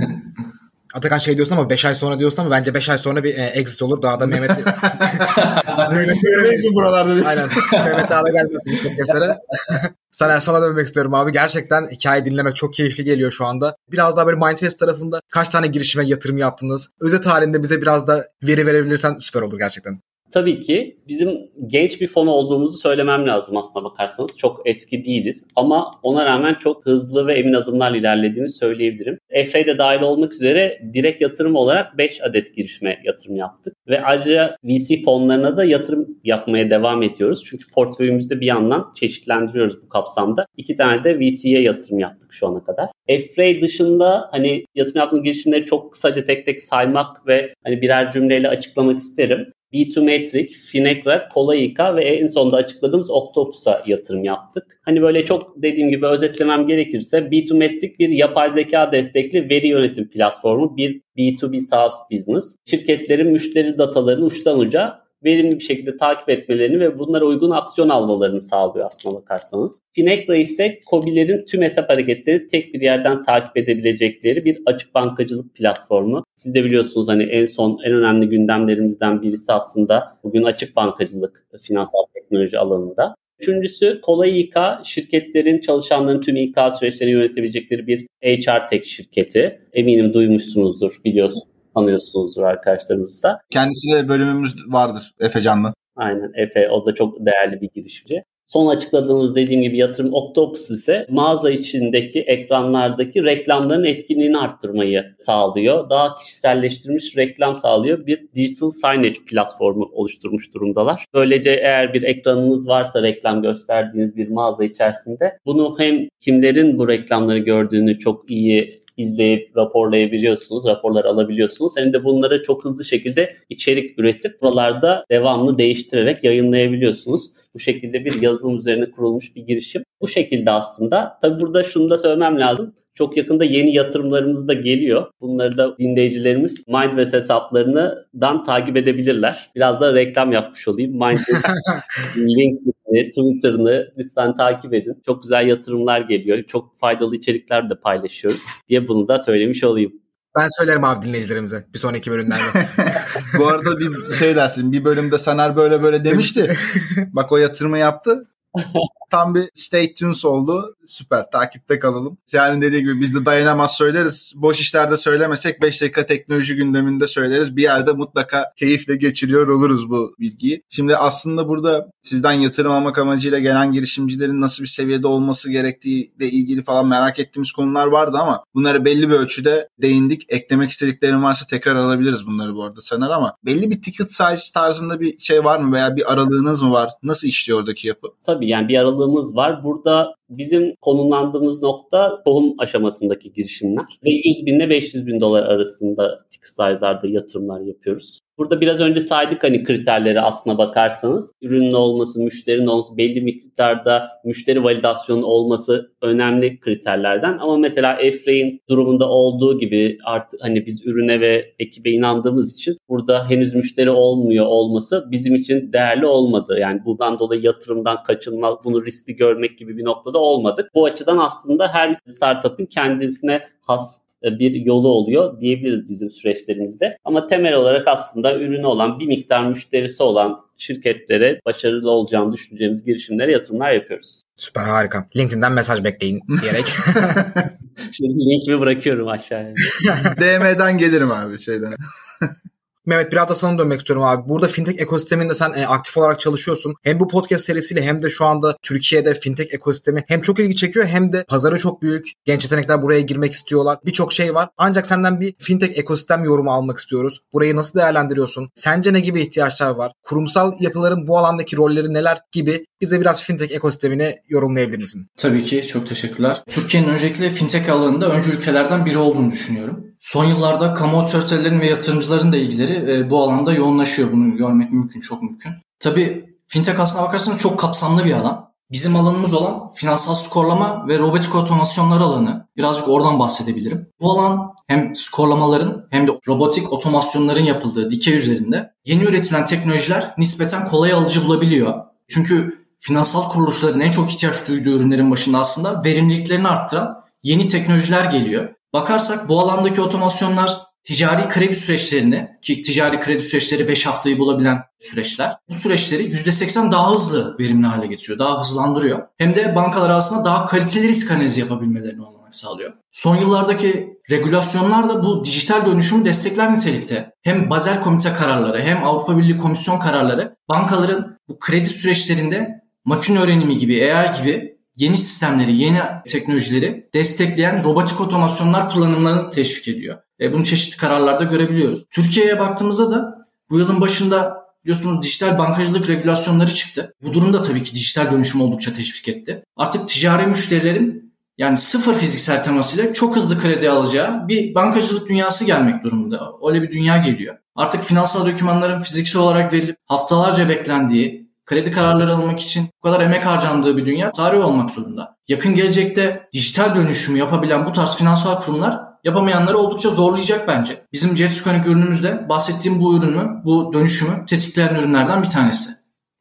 Speaker 2: Atakan şey diyorsun ama 5 ay sonra diyorsun ama bence 5 ay sonra bir e, exit olur. Daha da Mehmet
Speaker 3: Mehmet göremeyiz buralarda diyorsun.
Speaker 2: Aynen. Mehmet daha da gelmez bizim podcastlere. Saner sana dönmek istiyorum abi. Gerçekten hikaye dinlemek çok keyifli geliyor şu anda. Biraz daha böyle Mindfest tarafında kaç tane girişime yatırım yaptınız? Özet halinde bize biraz da veri verebilirsen süper olur gerçekten.
Speaker 4: Tabii ki bizim genç bir fon olduğumuzu söylemem lazım aslına bakarsanız. Çok eski değiliz ama ona rağmen çok hızlı ve emin adımlarla ilerlediğimi söyleyebilirim. EFRE de dahil olmak üzere direkt yatırım olarak 5 adet girişime yatırım yaptık. Ve ayrıca VC fonlarına da yatırım yapmaya devam ediyoruz. Çünkü portföyümüzde bir yandan çeşitlendiriyoruz bu kapsamda. İki tane de VC'ye yatırım yaptık şu ana kadar. EFRE dışında hani yatırım yaptığımız girişimleri çok kısaca tek tek saymak ve hani birer cümleyle açıklamak isterim. B2Metric, Finecra, Kolayika ve en sonunda açıkladığımız Octopus'a yatırım yaptık. Hani böyle çok dediğim gibi özetlemem gerekirse B2Metric bir yapay zeka destekli veri yönetim platformu, bir B2B SaaS business. Şirketlerin müşteri datalarını uçtan uca verimli bir şekilde takip etmelerini ve bunlara uygun aksiyon almalarını sağlıyor aslına bakarsanız. Finecra ise COBİ'lerin tüm hesap hareketleri tek bir yerden takip edebilecekleri bir açık bankacılık platformu. Siz de biliyorsunuz hani en son en önemli gündemlerimizden birisi aslında bugün açık bankacılık finansal teknoloji alanında. Üçüncüsü kolay İK, şirketlerin çalışanların tüm İK süreçlerini yönetebilecekleri bir HR Tech şirketi. Eminim duymuşsunuzdur, biliyorsunuz tanıyorsunuzdur arkadaşlarımız da.
Speaker 3: Kendisiyle bölümümüz vardır Efe Canlı.
Speaker 4: Aynen Efe o da çok değerli bir girişimci. Son açıkladığımız dediğim gibi yatırım Octopus ise mağaza içindeki ekranlardaki reklamların etkinliğini arttırmayı sağlıyor. Daha kişiselleştirilmiş reklam sağlıyor. Bir digital signage platformu oluşturmuş durumdalar. Böylece eğer bir ekranınız varsa reklam gösterdiğiniz bir mağaza içerisinde bunu hem kimlerin bu reklamları gördüğünü çok iyi izleyip raporlayabiliyorsunuz, raporlar alabiliyorsunuz. Hem de bunları çok hızlı şekilde içerik üretip buralarda devamlı değiştirerek yayınlayabiliyorsunuz. Bu şekilde bir yazılım üzerine kurulmuş bir girişim. Bu şekilde aslında. Tabi burada şunu da söylemem lazım. Çok yakında yeni yatırımlarımız da geliyor. Bunları da dinleyicilerimiz Mindvest hesaplarından takip edebilirler. Biraz da reklam yapmış olayım. Mindvest LinkedIn'i, Twitter'ını lütfen takip edin. Çok güzel yatırımlar geliyor. Çok faydalı içerikler de paylaşıyoruz diye bunu da söylemiş olayım.
Speaker 2: Ben söylerim abi dinleyicilerimize bir sonraki bölümlerde.
Speaker 3: Bu arada bir şey dersin bir bölümde Saner böyle böyle demişti. Bak o yatırımı yaptı. Tam bir stay tuned oldu. Süper takipte kalalım. Yani dediği gibi biz de dayanamaz söyleriz. Boş işlerde söylemesek 5 dakika teknoloji gündeminde söyleriz. Bir yerde mutlaka keyifle geçiriyor oluruz bu bilgiyi. Şimdi aslında burada sizden yatırım almak amacıyla gelen girişimcilerin nasıl bir seviyede olması gerektiği ile ilgili falan merak ettiğimiz konular vardı ama bunları belli bir ölçüde değindik. Eklemek istediklerim varsa tekrar alabiliriz bunları bu arada Saner ama belli bir ticket size tarzında bir şey var mı veya bir aralığınız mı var? Nasıl işliyor oradaki yapı?
Speaker 4: Tabii yani bir aralığımız var. Burada Bizim konumlandığımız nokta tohum aşamasındaki girişimler ve 100 bin ile 500 bin dolar arasında ticket size'larda yatırımlar yapıyoruz. Burada biraz önce saydık hani kriterleri aslına bakarsanız. Ürünün olması, müşterinin olması, belli miktarda müşteri validasyonu olması önemli kriterlerden. Ama mesela Efrain durumunda olduğu gibi artık hani biz ürüne ve ekibe inandığımız için burada henüz müşteri olmuyor olması bizim için değerli olmadı. Yani bundan dolayı yatırımdan kaçınmak, bunu riskli görmek gibi bir noktada olmadık. Bu açıdan aslında her startup'ın kendisine has e, bir yolu oluyor diyebiliriz bizim süreçlerimizde. Ama temel olarak aslında ürünü olan bir miktar müşterisi olan şirketlere başarılı olacağını düşüneceğimiz girişimlere yatırımlar yapıyoruz.
Speaker 2: Süper harika. LinkedIn'den mesaj bekleyin diyerek.
Speaker 4: Şimdi linkimi bırakıyorum aşağıya.
Speaker 3: DM'den gelirim abi şeyden.
Speaker 2: Mehmet biraz da sana dönmek istiyorum abi. Burada fintech ekosisteminde sen e, aktif olarak çalışıyorsun. Hem bu podcast serisiyle hem de şu anda Türkiye'de fintech ekosistemi hem çok ilgi çekiyor hem de pazarı çok büyük. Genç yetenekler buraya girmek istiyorlar. Birçok şey var. Ancak senden bir fintech ekosistem yorumu almak istiyoruz. Burayı nasıl değerlendiriyorsun? Sence ne gibi ihtiyaçlar var? Kurumsal yapıların bu alandaki rolleri neler gibi bize biraz fintech ekosistemini yorumlayabilir misin?
Speaker 5: Tabii ki çok teşekkürler. Türkiye'nin öncelikle fintech alanında öncü ülkelerden biri olduğunu düşünüyorum. Son yıllarda kamu otoritelerin ve yatırımcıların da ilgileri e, bu alanda yoğunlaşıyor. Bunu görmek mümkün, çok mümkün. Tabii fintech aslına bakarsanız çok kapsamlı bir alan. Bizim alanımız olan finansal skorlama ve robotik otomasyonlar alanı. Birazcık oradan bahsedebilirim. Bu alan hem skorlamaların hem de robotik otomasyonların yapıldığı dikey üzerinde yeni üretilen teknolojiler nispeten kolay alıcı bulabiliyor. Çünkü finansal kuruluşların en çok ihtiyaç duyduğu ürünlerin başında aslında verimliliklerini arttıran yeni teknolojiler geliyor. Bakarsak bu alandaki otomasyonlar ticari kredi süreçlerini ki ticari kredi süreçleri 5 haftayı bulabilen süreçler bu süreçleri %80 daha hızlı verimli hale getiriyor. Daha hızlandırıyor. Hem de bankalar aslında daha kaliteli risk analizi yapabilmelerini olmak sağlıyor. Son yıllardaki regülasyonlar da bu dijital dönüşümü destekler nitelikte. Hem Bazel Komite kararları hem Avrupa Birliği Komisyon kararları bankaların bu kredi süreçlerinde makine öğrenimi gibi, AI gibi yeni sistemleri, yeni teknolojileri destekleyen robotik otomasyonlar kullanımlarını teşvik ediyor. E, bunu çeşitli kararlarda görebiliyoruz. Türkiye'ye baktığımızda da bu yılın başında biliyorsunuz dijital bankacılık regülasyonları çıktı. Bu durum da tabii ki dijital dönüşüm oldukça teşvik etti. Artık ticari müşterilerin yani sıfır fiziksel temasıyla çok hızlı kredi alacağı bir bankacılık dünyası gelmek durumunda. Öyle bir dünya geliyor. Artık finansal dokümanların fiziksel olarak verilip haftalarca beklendiği, kredi kararları almak için bu kadar emek harcandığı bir dünya tarih olmak zorunda. Yakın gelecekte dijital dönüşümü yapabilen bu tarz finansal kurumlar yapamayanları oldukça zorlayacak bence. Bizim Jetskonik ürünümüzde bahsettiğim bu ürünü, bu dönüşümü tetikleyen ürünlerden bir tanesi.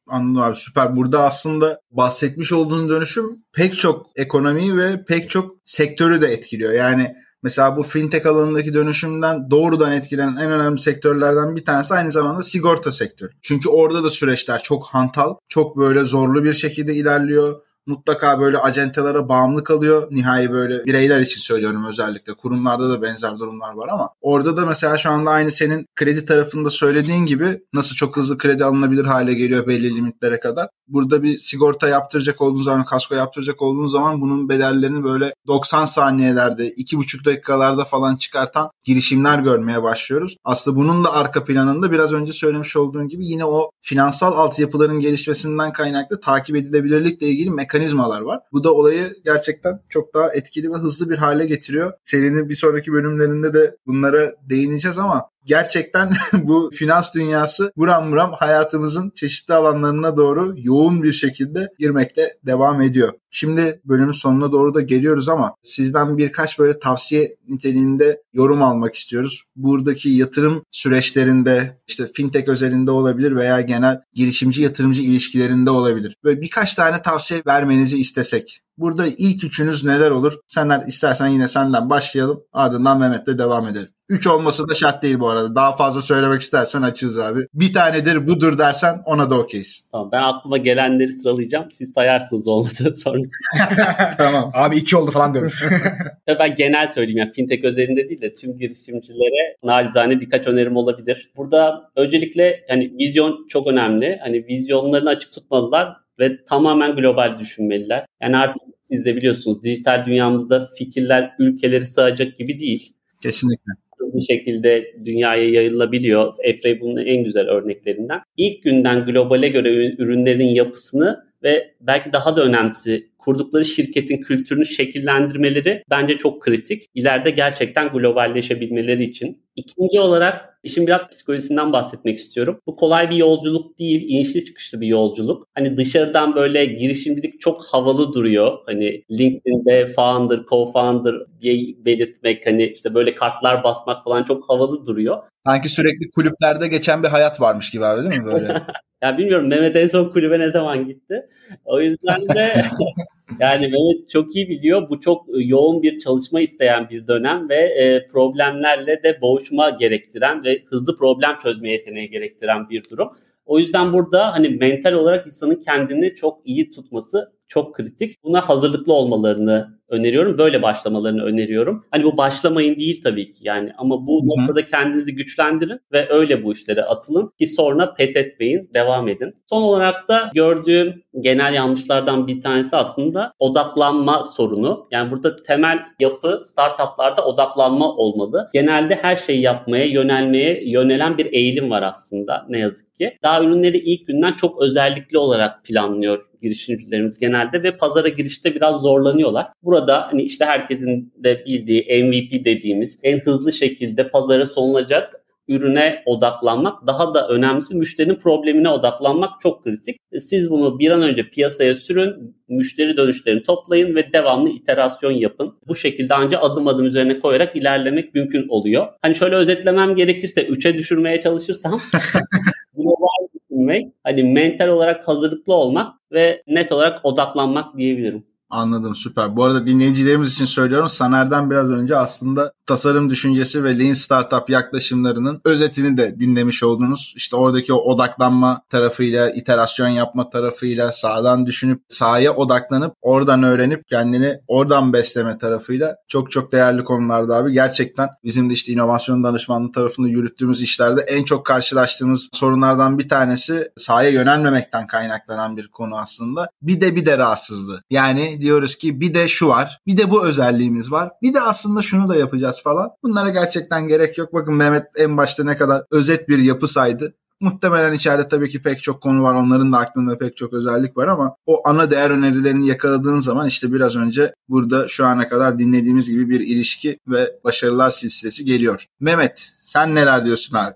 Speaker 3: Anladım abi süper. Burada aslında bahsetmiş olduğun dönüşüm pek çok ekonomiyi ve pek çok sektörü de etkiliyor. Yani Mesela bu fintech alanındaki dönüşümden doğrudan etkilenen en önemli sektörlerden bir tanesi aynı zamanda sigorta sektörü. Çünkü orada da süreçler çok hantal, çok böyle zorlu bir şekilde ilerliyor mutlaka böyle acentelere bağımlı kalıyor. Nihai böyle bireyler için söylüyorum özellikle. Kurumlarda da benzer durumlar var ama orada da mesela şu anda aynı senin kredi tarafında söylediğin gibi nasıl çok hızlı kredi alınabilir hale geliyor belli limitlere kadar. Burada bir sigorta yaptıracak olduğun zaman, kasko yaptıracak olduğun zaman bunun bedellerini böyle 90 saniyelerde, 2,5 dakikalarda falan çıkartan girişimler görmeye başlıyoruz. Aslında bunun da arka planında biraz önce söylemiş olduğun gibi yine o finansal altyapıların gelişmesinden kaynaklı takip edilebilirlikle ilgili mekanismalar mekanizmalar var. Bu da olayı gerçekten çok daha etkili ve hızlı bir hale getiriyor. Serinin bir sonraki bölümlerinde de bunlara değineceğiz ama gerçekten bu finans dünyası buram buram hayatımızın çeşitli alanlarına doğru yoğun bir şekilde girmekte devam ediyor. Şimdi bölümün sonuna doğru da geliyoruz ama sizden birkaç böyle tavsiye niteliğinde yorum almak istiyoruz. Buradaki yatırım süreçlerinde işte fintech özelinde olabilir veya genel girişimci yatırımcı ilişkilerinde olabilir. Böyle birkaç tane tavsiye vermenizi istesek. Burada ilk üçünüz neler olur? Senler istersen yine senden başlayalım. Ardından Mehmet'le devam edelim. 3 olması da şart değil bu arada. Daha fazla söylemek istersen açığız abi. Bir tanedir budur dersen ona da okeyiz.
Speaker 4: Tamam ben aklıma gelenleri sıralayacağım. Siz sayarsınız olmadı sonrasında.
Speaker 2: tamam. Abi 2 oldu falan demiş.
Speaker 4: ben genel söyleyeyim yani fintech özelinde değil de tüm girişimcilere nalizane birkaç önerim olabilir. Burada öncelikle hani vizyon çok önemli. Hani vizyonlarını açık tutmalılar ve tamamen global düşünmeliler. Yani artık siz de biliyorsunuz dijital dünyamızda fikirler ülkeleri sığacak gibi değil.
Speaker 3: Kesinlikle
Speaker 4: hızlı şekilde dünyaya yayılabiliyor. Efrey bunun en güzel örneklerinden. İlk günden globale göre ürünlerin yapısını ve belki daha da önemlisi kurdukları şirketin kültürünü şekillendirmeleri bence çok kritik. İleride gerçekten globalleşebilmeleri için. İkinci olarak işin biraz psikolojisinden bahsetmek istiyorum. Bu kolay bir yolculuk değil, inişli çıkışlı bir yolculuk. Hani dışarıdan böyle girişimcilik çok havalı duruyor. Hani LinkedIn'de founder, co-founder diye belirtmek, hani işte böyle kartlar basmak falan çok havalı duruyor.
Speaker 3: Sanki sürekli kulüplerde geçen bir hayat varmış gibi abi değil mi böyle?
Speaker 4: ya bilmiyorum Mehmet en son kulübe ne zaman gitti. O yüzden de yani Mehmet çok iyi biliyor. Bu çok yoğun bir çalışma isteyen bir dönem ve e, problemlerle de boğuşma gerektiren ve hızlı problem çözme yeteneği gerektiren bir durum. O yüzden burada hani mental olarak insanın kendini çok iyi tutması çok kritik. Buna hazırlıklı olmalarını öneriyorum. Böyle başlamalarını öneriyorum. Hani bu başlamayın değil tabii ki yani ama bu Hı-hı. noktada kendinizi güçlendirin ve öyle bu işlere atılın ki sonra pes etmeyin, devam edin. Son olarak da gördüğüm genel yanlışlardan bir tanesi aslında odaklanma sorunu. Yani burada temel yapı startuplarda odaklanma olmalı. Genelde her şeyi yapmaya, yönelmeye yönelen bir eğilim var aslında ne yazık ki. Daha ürünleri ilk günden çok özellikli olarak planlıyor girişimcilerimiz genelde ve pazara girişte biraz zorlanıyorlar. Burada hani işte herkesin de bildiği MVP dediğimiz en hızlı şekilde pazara sunulacak ürüne odaklanmak daha da önemlisi müşterinin problemine odaklanmak çok kritik. Siz bunu bir an önce piyasaya sürün, müşteri dönüşlerini toplayın ve devamlı iterasyon yapın. Bu şekilde ancak adım adım üzerine koyarak ilerlemek mümkün oluyor. Hani şöyle özetlemem gerekirse 3'e düşürmeye çalışırsam global düşünmek, hani mental olarak hazırlıklı olmak ve net olarak odaklanmak diyebilirim.
Speaker 3: Anladım süper. Bu arada dinleyicilerimiz için söylüyorum. Saner'den biraz önce aslında tasarım düşüncesi ve Lean Startup yaklaşımlarının özetini de dinlemiş oldunuz. İşte oradaki o odaklanma tarafıyla, iterasyon yapma tarafıyla, sağdan düşünüp sahaya odaklanıp oradan öğrenip kendini oradan besleme tarafıyla çok çok değerli konularda abi. Gerçekten bizim de işte inovasyon danışmanlığı tarafında yürüttüğümüz işlerde en çok karşılaştığımız sorunlardan bir tanesi sahaya yönelmemekten kaynaklanan bir konu aslında. Bir de bir de rahatsızlığı. Yani diyoruz ki bir de şu var, bir de bu özelliğimiz var. Bir de aslında şunu da yapacağız falan. Bunlara gerçekten gerek yok. Bakın Mehmet en başta ne kadar özet bir yapı saydı. Muhtemelen içeride tabii ki pek çok konu var. Onların da aklında pek çok özellik var ama o ana değer önerilerini yakaladığın zaman işte biraz önce burada şu ana kadar dinlediğimiz gibi bir ilişki ve başarılar silsilesi geliyor. Mehmet sen neler diyorsun abi?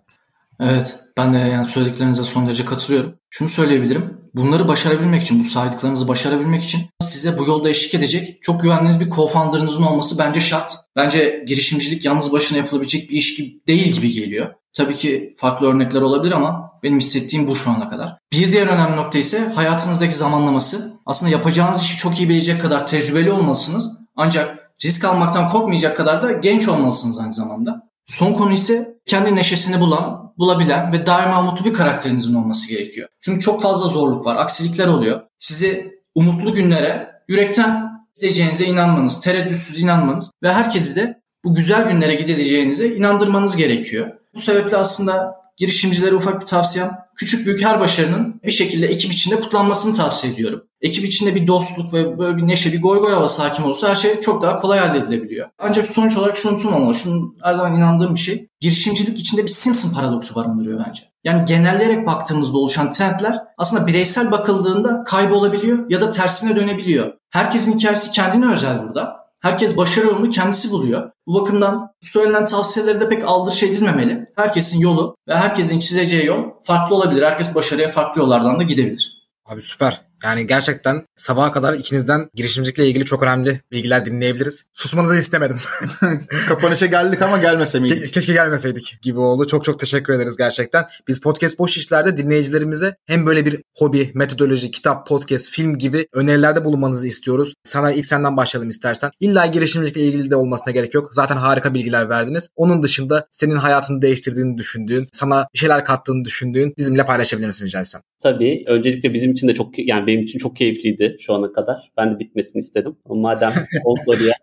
Speaker 5: Evet ben de yani söylediklerinize son derece katılıyorum. Şunu söyleyebilirim. Bunları başarabilmek için, bu saydıklarınızı başarabilmek için size bu yolda eşlik edecek çok güvendiğiniz bir co-founder'ınızın olması bence şart. Bence girişimcilik yalnız başına yapılabilecek bir iş gibi değil gibi geliyor. Tabii ki farklı örnekler olabilir ama benim hissettiğim bu şu ana kadar. Bir diğer önemli nokta ise hayatınızdaki zamanlaması. Aslında yapacağınız işi çok iyi bilecek kadar tecrübeli olmalısınız. Ancak risk almaktan korkmayacak kadar da genç olmalısınız aynı zamanda. Son konu ise kendi neşesini bulan, bulabilen ve daima mutlu bir karakterinizin olması gerekiyor. Çünkü çok fazla zorluk var, aksilikler oluyor. Sizi umutlu günlere yürekten gideceğinize inanmanız, tereddütsüz inanmanız ve herkesi de bu güzel günlere gideceğinize inandırmanız gerekiyor. Bu sebeple aslında girişimcilere ufak bir tavsiyem küçük büyük her başarının bir şekilde ekip içinde kutlanmasını tavsiye ediyorum. Ekip içinde bir dostluk ve böyle bir neşe, bir goy goy havası hakim olursa her şey çok daha kolay haledilebiliyor. Ancak sonuç olarak şunu unutmamalı, şunu her zaman inandığım bir şey. Girişimcilik içinde bir Simpson paradoksu barındırıyor bence. Yani genelleyerek baktığımızda oluşan trendler aslında bireysel bakıldığında kaybolabiliyor ya da tersine dönebiliyor. Herkesin hikayesi kendine özel burada. Herkes başarı yolunu kendisi buluyor. Bu bakımdan söylenen tavsiyeleri de pek aldırış edilmemeli. Herkesin yolu ve herkesin çizeceği yol farklı olabilir. Herkes başarıya farklı yollardan da gidebilir.
Speaker 2: Abi süper. Yani gerçekten sabaha kadar ikinizden girişimcilikle ilgili çok önemli bilgiler dinleyebiliriz. Susmanızı istemedim.
Speaker 3: Kapanışa geldik ama gelmese miydik?
Speaker 2: Ke- keşke gelmeseydik gibi oldu. Çok çok teşekkür ederiz gerçekten. Biz Podcast Boş İşler'de dinleyicilerimize hem böyle bir hobi, metodoloji, kitap, podcast, film gibi önerilerde bulunmanızı istiyoruz. Sana ilk senden başlayalım istersen. İlla girişimcilikle ilgili de olmasına gerek yok. Zaten harika bilgiler verdiniz. Onun dışında senin hayatını değiştirdiğini düşündüğün, sana bir şeyler kattığını düşündüğün bizimle paylaşabilir misin rica etsem?
Speaker 4: Tabii. Öncelikle bizim için de çok yani benim için çok keyifliydi şu ana kadar. Ben de bitmesini istedim. Madem o soruya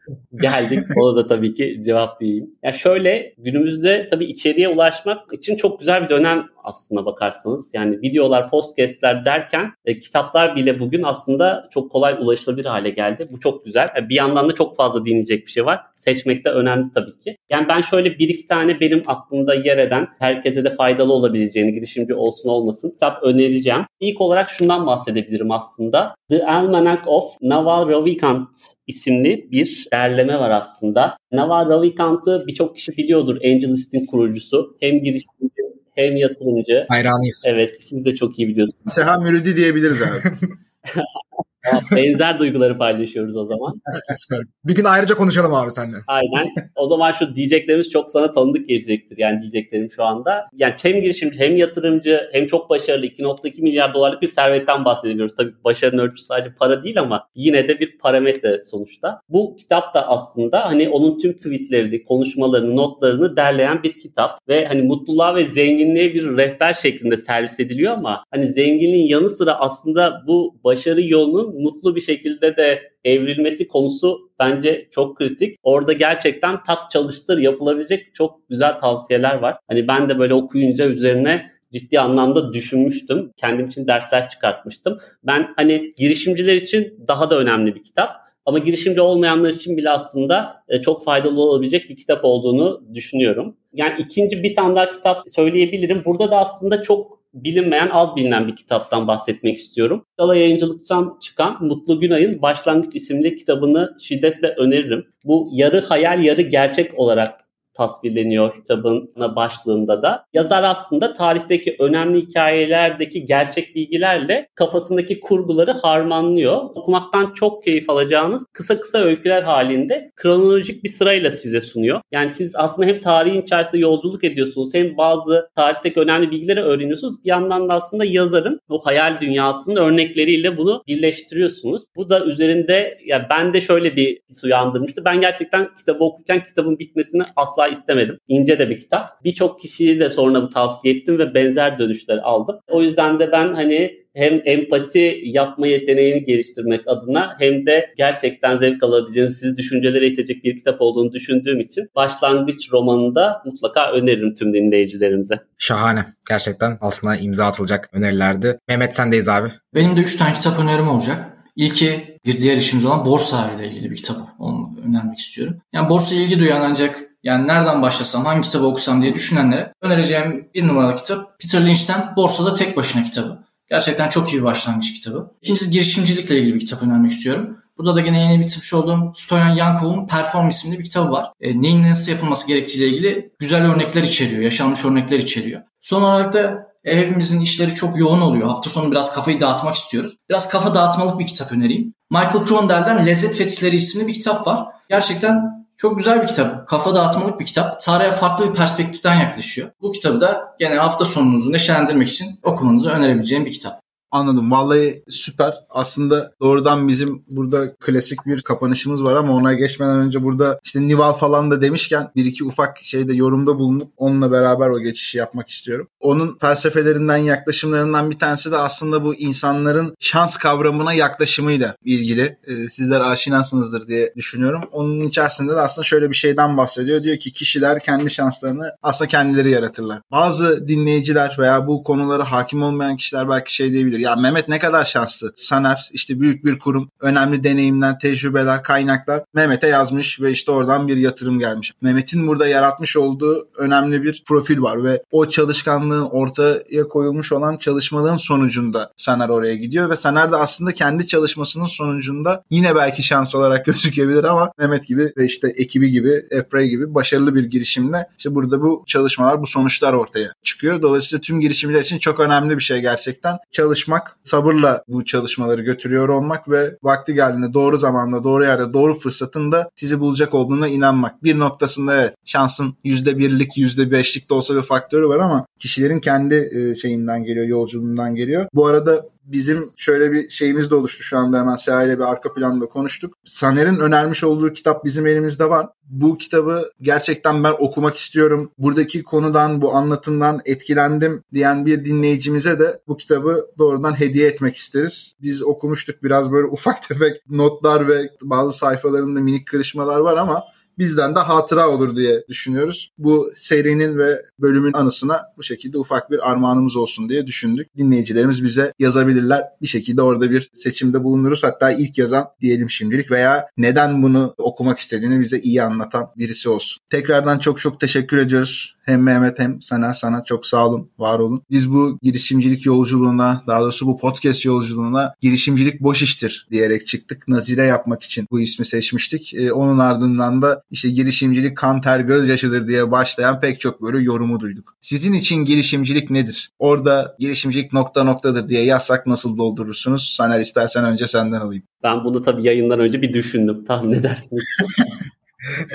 Speaker 4: geldik ona da tabii ki cevap vereyim. Ya şöyle günümüzde tabii içeriye ulaşmak için çok güzel bir dönem aslına bakarsanız. Yani videolar, podcastler derken e, kitaplar bile bugün aslında çok kolay ulaşılabilir hale geldi. Bu çok güzel. E, bir yandan da çok fazla dinleyecek bir şey var. Seçmek de önemli tabii ki. Yani ben şöyle bir iki tane benim aklımda yer eden, herkese de faydalı olabileceğini, girişimci olsun olmasın kitap önereceğim bahsedeceğim. İlk olarak şundan bahsedebilirim aslında. The Almanac of Naval Ravikant isimli bir derleme var aslında. Naval Ravikant'ı birçok kişi biliyordur AngelList'in kurucusu. Hem girişimci hem yatırımcı.
Speaker 2: Hayranıyız.
Speaker 4: Evet siz de çok iyi biliyorsunuz.
Speaker 3: Seha Müridi diyebiliriz abi.
Speaker 4: Benzer duyguları paylaşıyoruz o zaman.
Speaker 2: Süper. Bir gün ayrıca konuşalım abi seninle.
Speaker 4: Aynen. O zaman şu diyeceklerimiz çok sana tanıdık gelecektir. Yani diyeceklerim şu anda. Yani hem girişimci hem yatırımcı hem çok başarılı 2.2 milyar dolarlık bir servetten bahsediyoruz. Tabii başarının ölçüsü sadece para değil ama yine de bir parametre sonuçta. Bu kitap da aslında hani onun tüm tweetlerini, konuşmalarını, notlarını derleyen bir kitap. Ve hani mutluluğa ve zenginliğe bir rehber şeklinde servis ediliyor ama hani zenginliğin yanı sıra aslında bu başarı yolunun mutlu bir şekilde de evrilmesi konusu bence çok kritik. Orada gerçekten tak çalıştır yapılabilecek çok güzel tavsiyeler var. Hani ben de böyle okuyunca üzerine ciddi anlamda düşünmüştüm. Kendim için dersler çıkartmıştım. Ben hani girişimciler için daha da önemli bir kitap. Ama girişimci olmayanlar için bile aslında e, çok faydalı olabilecek bir kitap olduğunu düşünüyorum. Yani ikinci bir tane daha kitap söyleyebilirim. Burada da aslında çok bilinmeyen, az bilinen bir kitaptan bahsetmek istiyorum. Dala Yayıncılık'tan çıkan Mutlu Günay'ın Başlangıç isimli kitabını şiddetle öneririm. Bu yarı hayal, yarı gerçek olarak tasvirleniyor kitabın başlığında da. Yazar aslında tarihteki önemli hikayelerdeki gerçek bilgilerle kafasındaki kurguları harmanlıyor. Okumaktan çok keyif alacağınız kısa kısa öyküler halinde kronolojik bir sırayla size sunuyor. Yani siz aslında hem tarihin içerisinde yolculuk ediyorsunuz hem bazı tarihteki önemli bilgileri öğreniyorsunuz. Bir yandan da aslında yazarın o hayal dünyasının örnekleriyle bunu birleştiriyorsunuz. Bu da üzerinde ya ben de şöyle bir his uyandırmıştı. Ben gerçekten kitabı okurken kitabın bitmesini asla istemedim. İnce de bir kitap. Birçok kişiyi de sonra bu tavsiye ettim ve benzer dönüşler aldım. O yüzden de ben hani hem empati yapma yeteneğini geliştirmek adına hem de gerçekten zevk alabileceğiniz sizi düşüncelere itecek bir kitap olduğunu düşündüğüm için başlangıç romanını da mutlaka öneririm tüm dinleyicilerimize.
Speaker 2: Şahane. Gerçekten altına imza atılacak önerilerdi. Mehmet sendeyiz abi.
Speaker 5: Benim de 3 tane kitap önerim olacak. İlki bir diğer işimiz olan borsa ile ilgili bir kitap önermek istiyorum. Yani borsa ilgi duyan ancak yani nereden başlasam, hangi kitabı okusam diye düşünenlere önereceğim bir numaralı kitap Peter Lynch'ten Borsada Tek Başına kitabı. Gerçekten çok iyi bir başlangıç kitabı. İkincisi girişimcilikle ilgili bir kitap önermek istiyorum. Burada da yine yeni bitirmiş olduğum Stoyan Yankov'un Perform isimli bir kitabı var. E, neyin nasıl yapılması gerektiğiyle ilgili güzel örnekler içeriyor, yaşanmış örnekler içeriyor. Son olarak da e, hepimizin işleri çok yoğun oluyor. Hafta sonu biraz kafayı dağıtmak istiyoruz. Biraz kafa dağıtmalık bir kitap önereyim. Michael Krondel'den Lezzet Fetihleri isimli bir kitap var. Gerçekten çok güzel bir kitap. Kafa dağıtmalık bir kitap. Tarihe farklı bir perspektiften yaklaşıyor. Bu kitabı da gene hafta sonunuzu neşelendirmek için okumanızı önerebileceğim bir kitap.
Speaker 3: Anladım. Vallahi süper. Aslında doğrudan bizim burada klasik bir kapanışımız var ama ona geçmeden önce burada işte Nival falan da demişken bir iki ufak şeyde yorumda bulunup onunla beraber o geçişi yapmak istiyorum. Onun felsefelerinden, yaklaşımlarından bir tanesi de aslında bu insanların şans kavramına yaklaşımıyla ilgili. Ee, sizler aşinasınızdır diye düşünüyorum. Onun içerisinde de aslında şöyle bir şeyden bahsediyor. Diyor ki kişiler kendi şanslarını aslında kendileri yaratırlar. Bazı dinleyiciler veya bu konulara hakim olmayan kişiler belki şey diyebilir ya Mehmet ne kadar şanslı. Saner işte büyük bir kurum, önemli deneyimler, tecrübeler, kaynaklar Mehmet'e yazmış ve işte oradan bir yatırım gelmiş. Mehmet'in burada yaratmış olduğu önemli bir profil var ve o çalışkanlığın ortaya koyulmuş olan çalışmaların sonucunda Saner oraya gidiyor ve Saner de aslında kendi çalışmasının sonucunda yine belki şans olarak gözükebilir ama Mehmet gibi ve işte ekibi gibi, Efray gibi başarılı bir girişimle işte burada bu çalışmalar, bu sonuçlar ortaya çıkıyor. Dolayısıyla tüm girişimciler için çok önemli bir şey gerçekten. Çalışma çalışmak, sabırla bu çalışmaları götürüyor olmak ve vakti geldiğinde doğru zamanda, doğru yerde, doğru fırsatın da sizi bulacak olduğuna inanmak. Bir noktasında evet şansın %1'lik, %5'lik de olsa bir faktörü var ama kişilerin kendi e, şeyinden geliyor, yolculuğundan geliyor. Bu arada bizim şöyle bir şeyimiz de oluştu şu anda hemen Seha bir arka planda konuştuk. Saner'in önermiş olduğu kitap bizim elimizde var. Bu kitabı gerçekten ben okumak istiyorum. Buradaki konudan, bu anlatımdan etkilendim diyen bir dinleyicimize de bu kitabı doğrudan hediye etmek isteriz. Biz okumuştuk biraz böyle ufak tefek notlar ve bazı sayfalarında minik kırışmalar var ama bizden de hatıra olur diye düşünüyoruz. Bu serinin ve bölümün anısına bu şekilde ufak bir armağanımız olsun diye düşündük. Dinleyicilerimiz bize yazabilirler. Bir şekilde orada bir seçimde bulunuruz. Hatta ilk yazan diyelim şimdilik veya neden bunu okumak istediğini bize iyi anlatan birisi olsun. Tekrardan çok çok teşekkür ediyoruz Hem Mehmet hem Saner sana çok sağ olun, var olun. Biz bu girişimcilik yolculuğuna, daha doğrusu bu podcast yolculuğuna girişimcilik boş iştir diyerek çıktık. Nazire yapmak için bu ismi seçmiştik. Ee, onun ardından da işte girişimcilik kan ter gözyaşıdır diye başlayan pek çok böyle yorumu duyduk. Sizin için girişimcilik nedir? Orada girişimcilik nokta noktadır diye yazsak nasıl doldurursunuz? Saner istersen önce senden alayım.
Speaker 4: Ben bunu tabii yayından önce bir düşündüm. Tahmin edersiniz.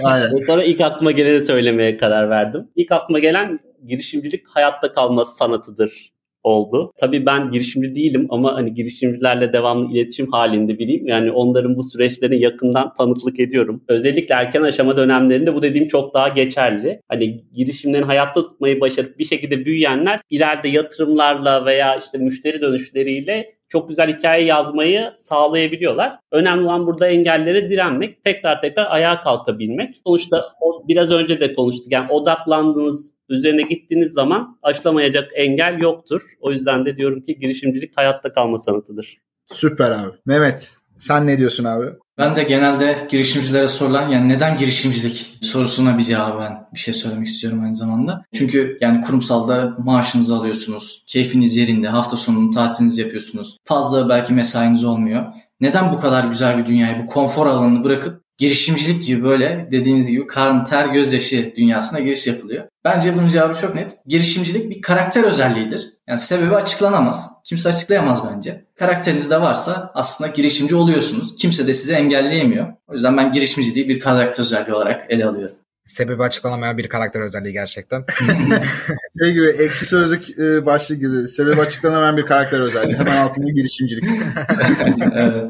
Speaker 3: Aynen.
Speaker 4: Sonra ilk aklıma geleni söylemeye karar verdim. İlk aklıma gelen girişimcilik hayatta kalma sanatıdır oldu. Tabii ben girişimci değilim ama hani girişimcilerle devamlı iletişim halinde biriyim. Yani onların bu süreçlerini yakından tanıklık ediyorum. Özellikle erken aşama dönemlerinde bu dediğim çok daha geçerli. Hani girişimlerin hayatta tutmayı başarıp bir şekilde büyüyenler ileride yatırımlarla veya işte müşteri dönüşleriyle çok güzel hikaye yazmayı sağlayabiliyorlar. Önemli olan burada engellere direnmek, tekrar tekrar ayağa kalkabilmek. Sonuçta o biraz önce de konuştuk. Yani odaklandığınız, üzerine gittiğiniz zaman aşılamayacak engel yoktur. O yüzden de diyorum ki girişimcilik hayatta kalma sanatıdır.
Speaker 3: Süper abi. Mehmet sen ne diyorsun abi?
Speaker 5: Ben de genelde girişimcilere sorulan yani neden girişimcilik sorusuna bir cevaben bir şey söylemek istiyorum aynı zamanda. Çünkü yani kurumsalda maaşınızı alıyorsunuz, keyfiniz yerinde, hafta sonu tatilinizi yapıyorsunuz. Fazla belki mesainiz olmuyor. Neden bu kadar güzel bir dünyayı, bu konfor alanını bırakıp girişimcilik gibi böyle dediğiniz gibi karın ter gözyaşı dünyasına giriş yapılıyor. Bence bunun cevabı çok net. Girişimcilik bir karakter özelliğidir. Yani sebebi açıklanamaz. Kimse açıklayamaz bence. Karakterinizde varsa aslında girişimci oluyorsunuz. Kimse de sizi engelleyemiyor. O yüzden ben girişimciliği bir karakter özelliği olarak ele alıyorum.
Speaker 2: Sebebi açıklanamayan bir karakter özelliği gerçekten.
Speaker 3: Şey gibi ekşi sözlük e, başlığı gibi sebebi açıklanamayan bir karakter özelliği. Hemen altında girişimcilik.
Speaker 5: evet.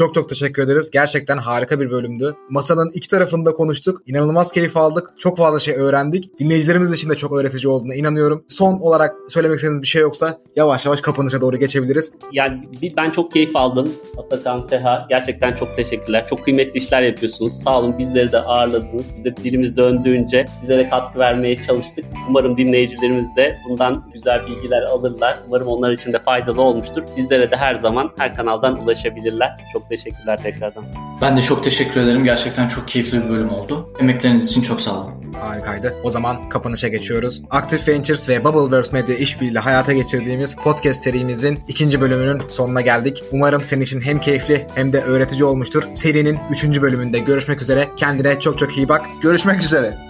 Speaker 2: Çok çok teşekkür ederiz. Gerçekten harika bir bölümdü. Masanın iki tarafında konuştuk. İnanılmaz keyif aldık. Çok fazla şey öğrendik. Dinleyicilerimiz için de çok öğretici olduğuna inanıyorum. Son olarak söylemek istediğiniz bir şey yoksa yavaş yavaş kapanışa doğru geçebiliriz.
Speaker 4: Yani ben çok keyif aldım. Atakan, Seha gerçekten çok teşekkürler. Çok kıymetli işler yapıyorsunuz. Sağ olun bizleri de ağırladınız. Biz de dilimiz döndüğünce bizlere katkı vermeye çalıştık. Umarım dinleyicilerimiz de bundan güzel bilgiler alırlar. Umarım onlar için de faydalı olmuştur. Bizlere de her zaman her kanaldan ulaşabilirler. Çok teşekkürler tekrardan.
Speaker 5: Ben de çok teşekkür ederim. Gerçekten çok keyifli bir bölüm oldu. Emekleriniz için çok sağ olun.
Speaker 2: Harikaydı. O zaman kapanışa geçiyoruz. Active Ventures ve Bubbleworks Media işbirliğiyle hayata geçirdiğimiz podcast serimizin ikinci bölümünün sonuna geldik. Umarım senin için hem keyifli hem de öğretici olmuştur. Serinin üçüncü bölümünde görüşmek üzere. Kendine çok çok iyi bak.
Speaker 3: Görüşmek üzere.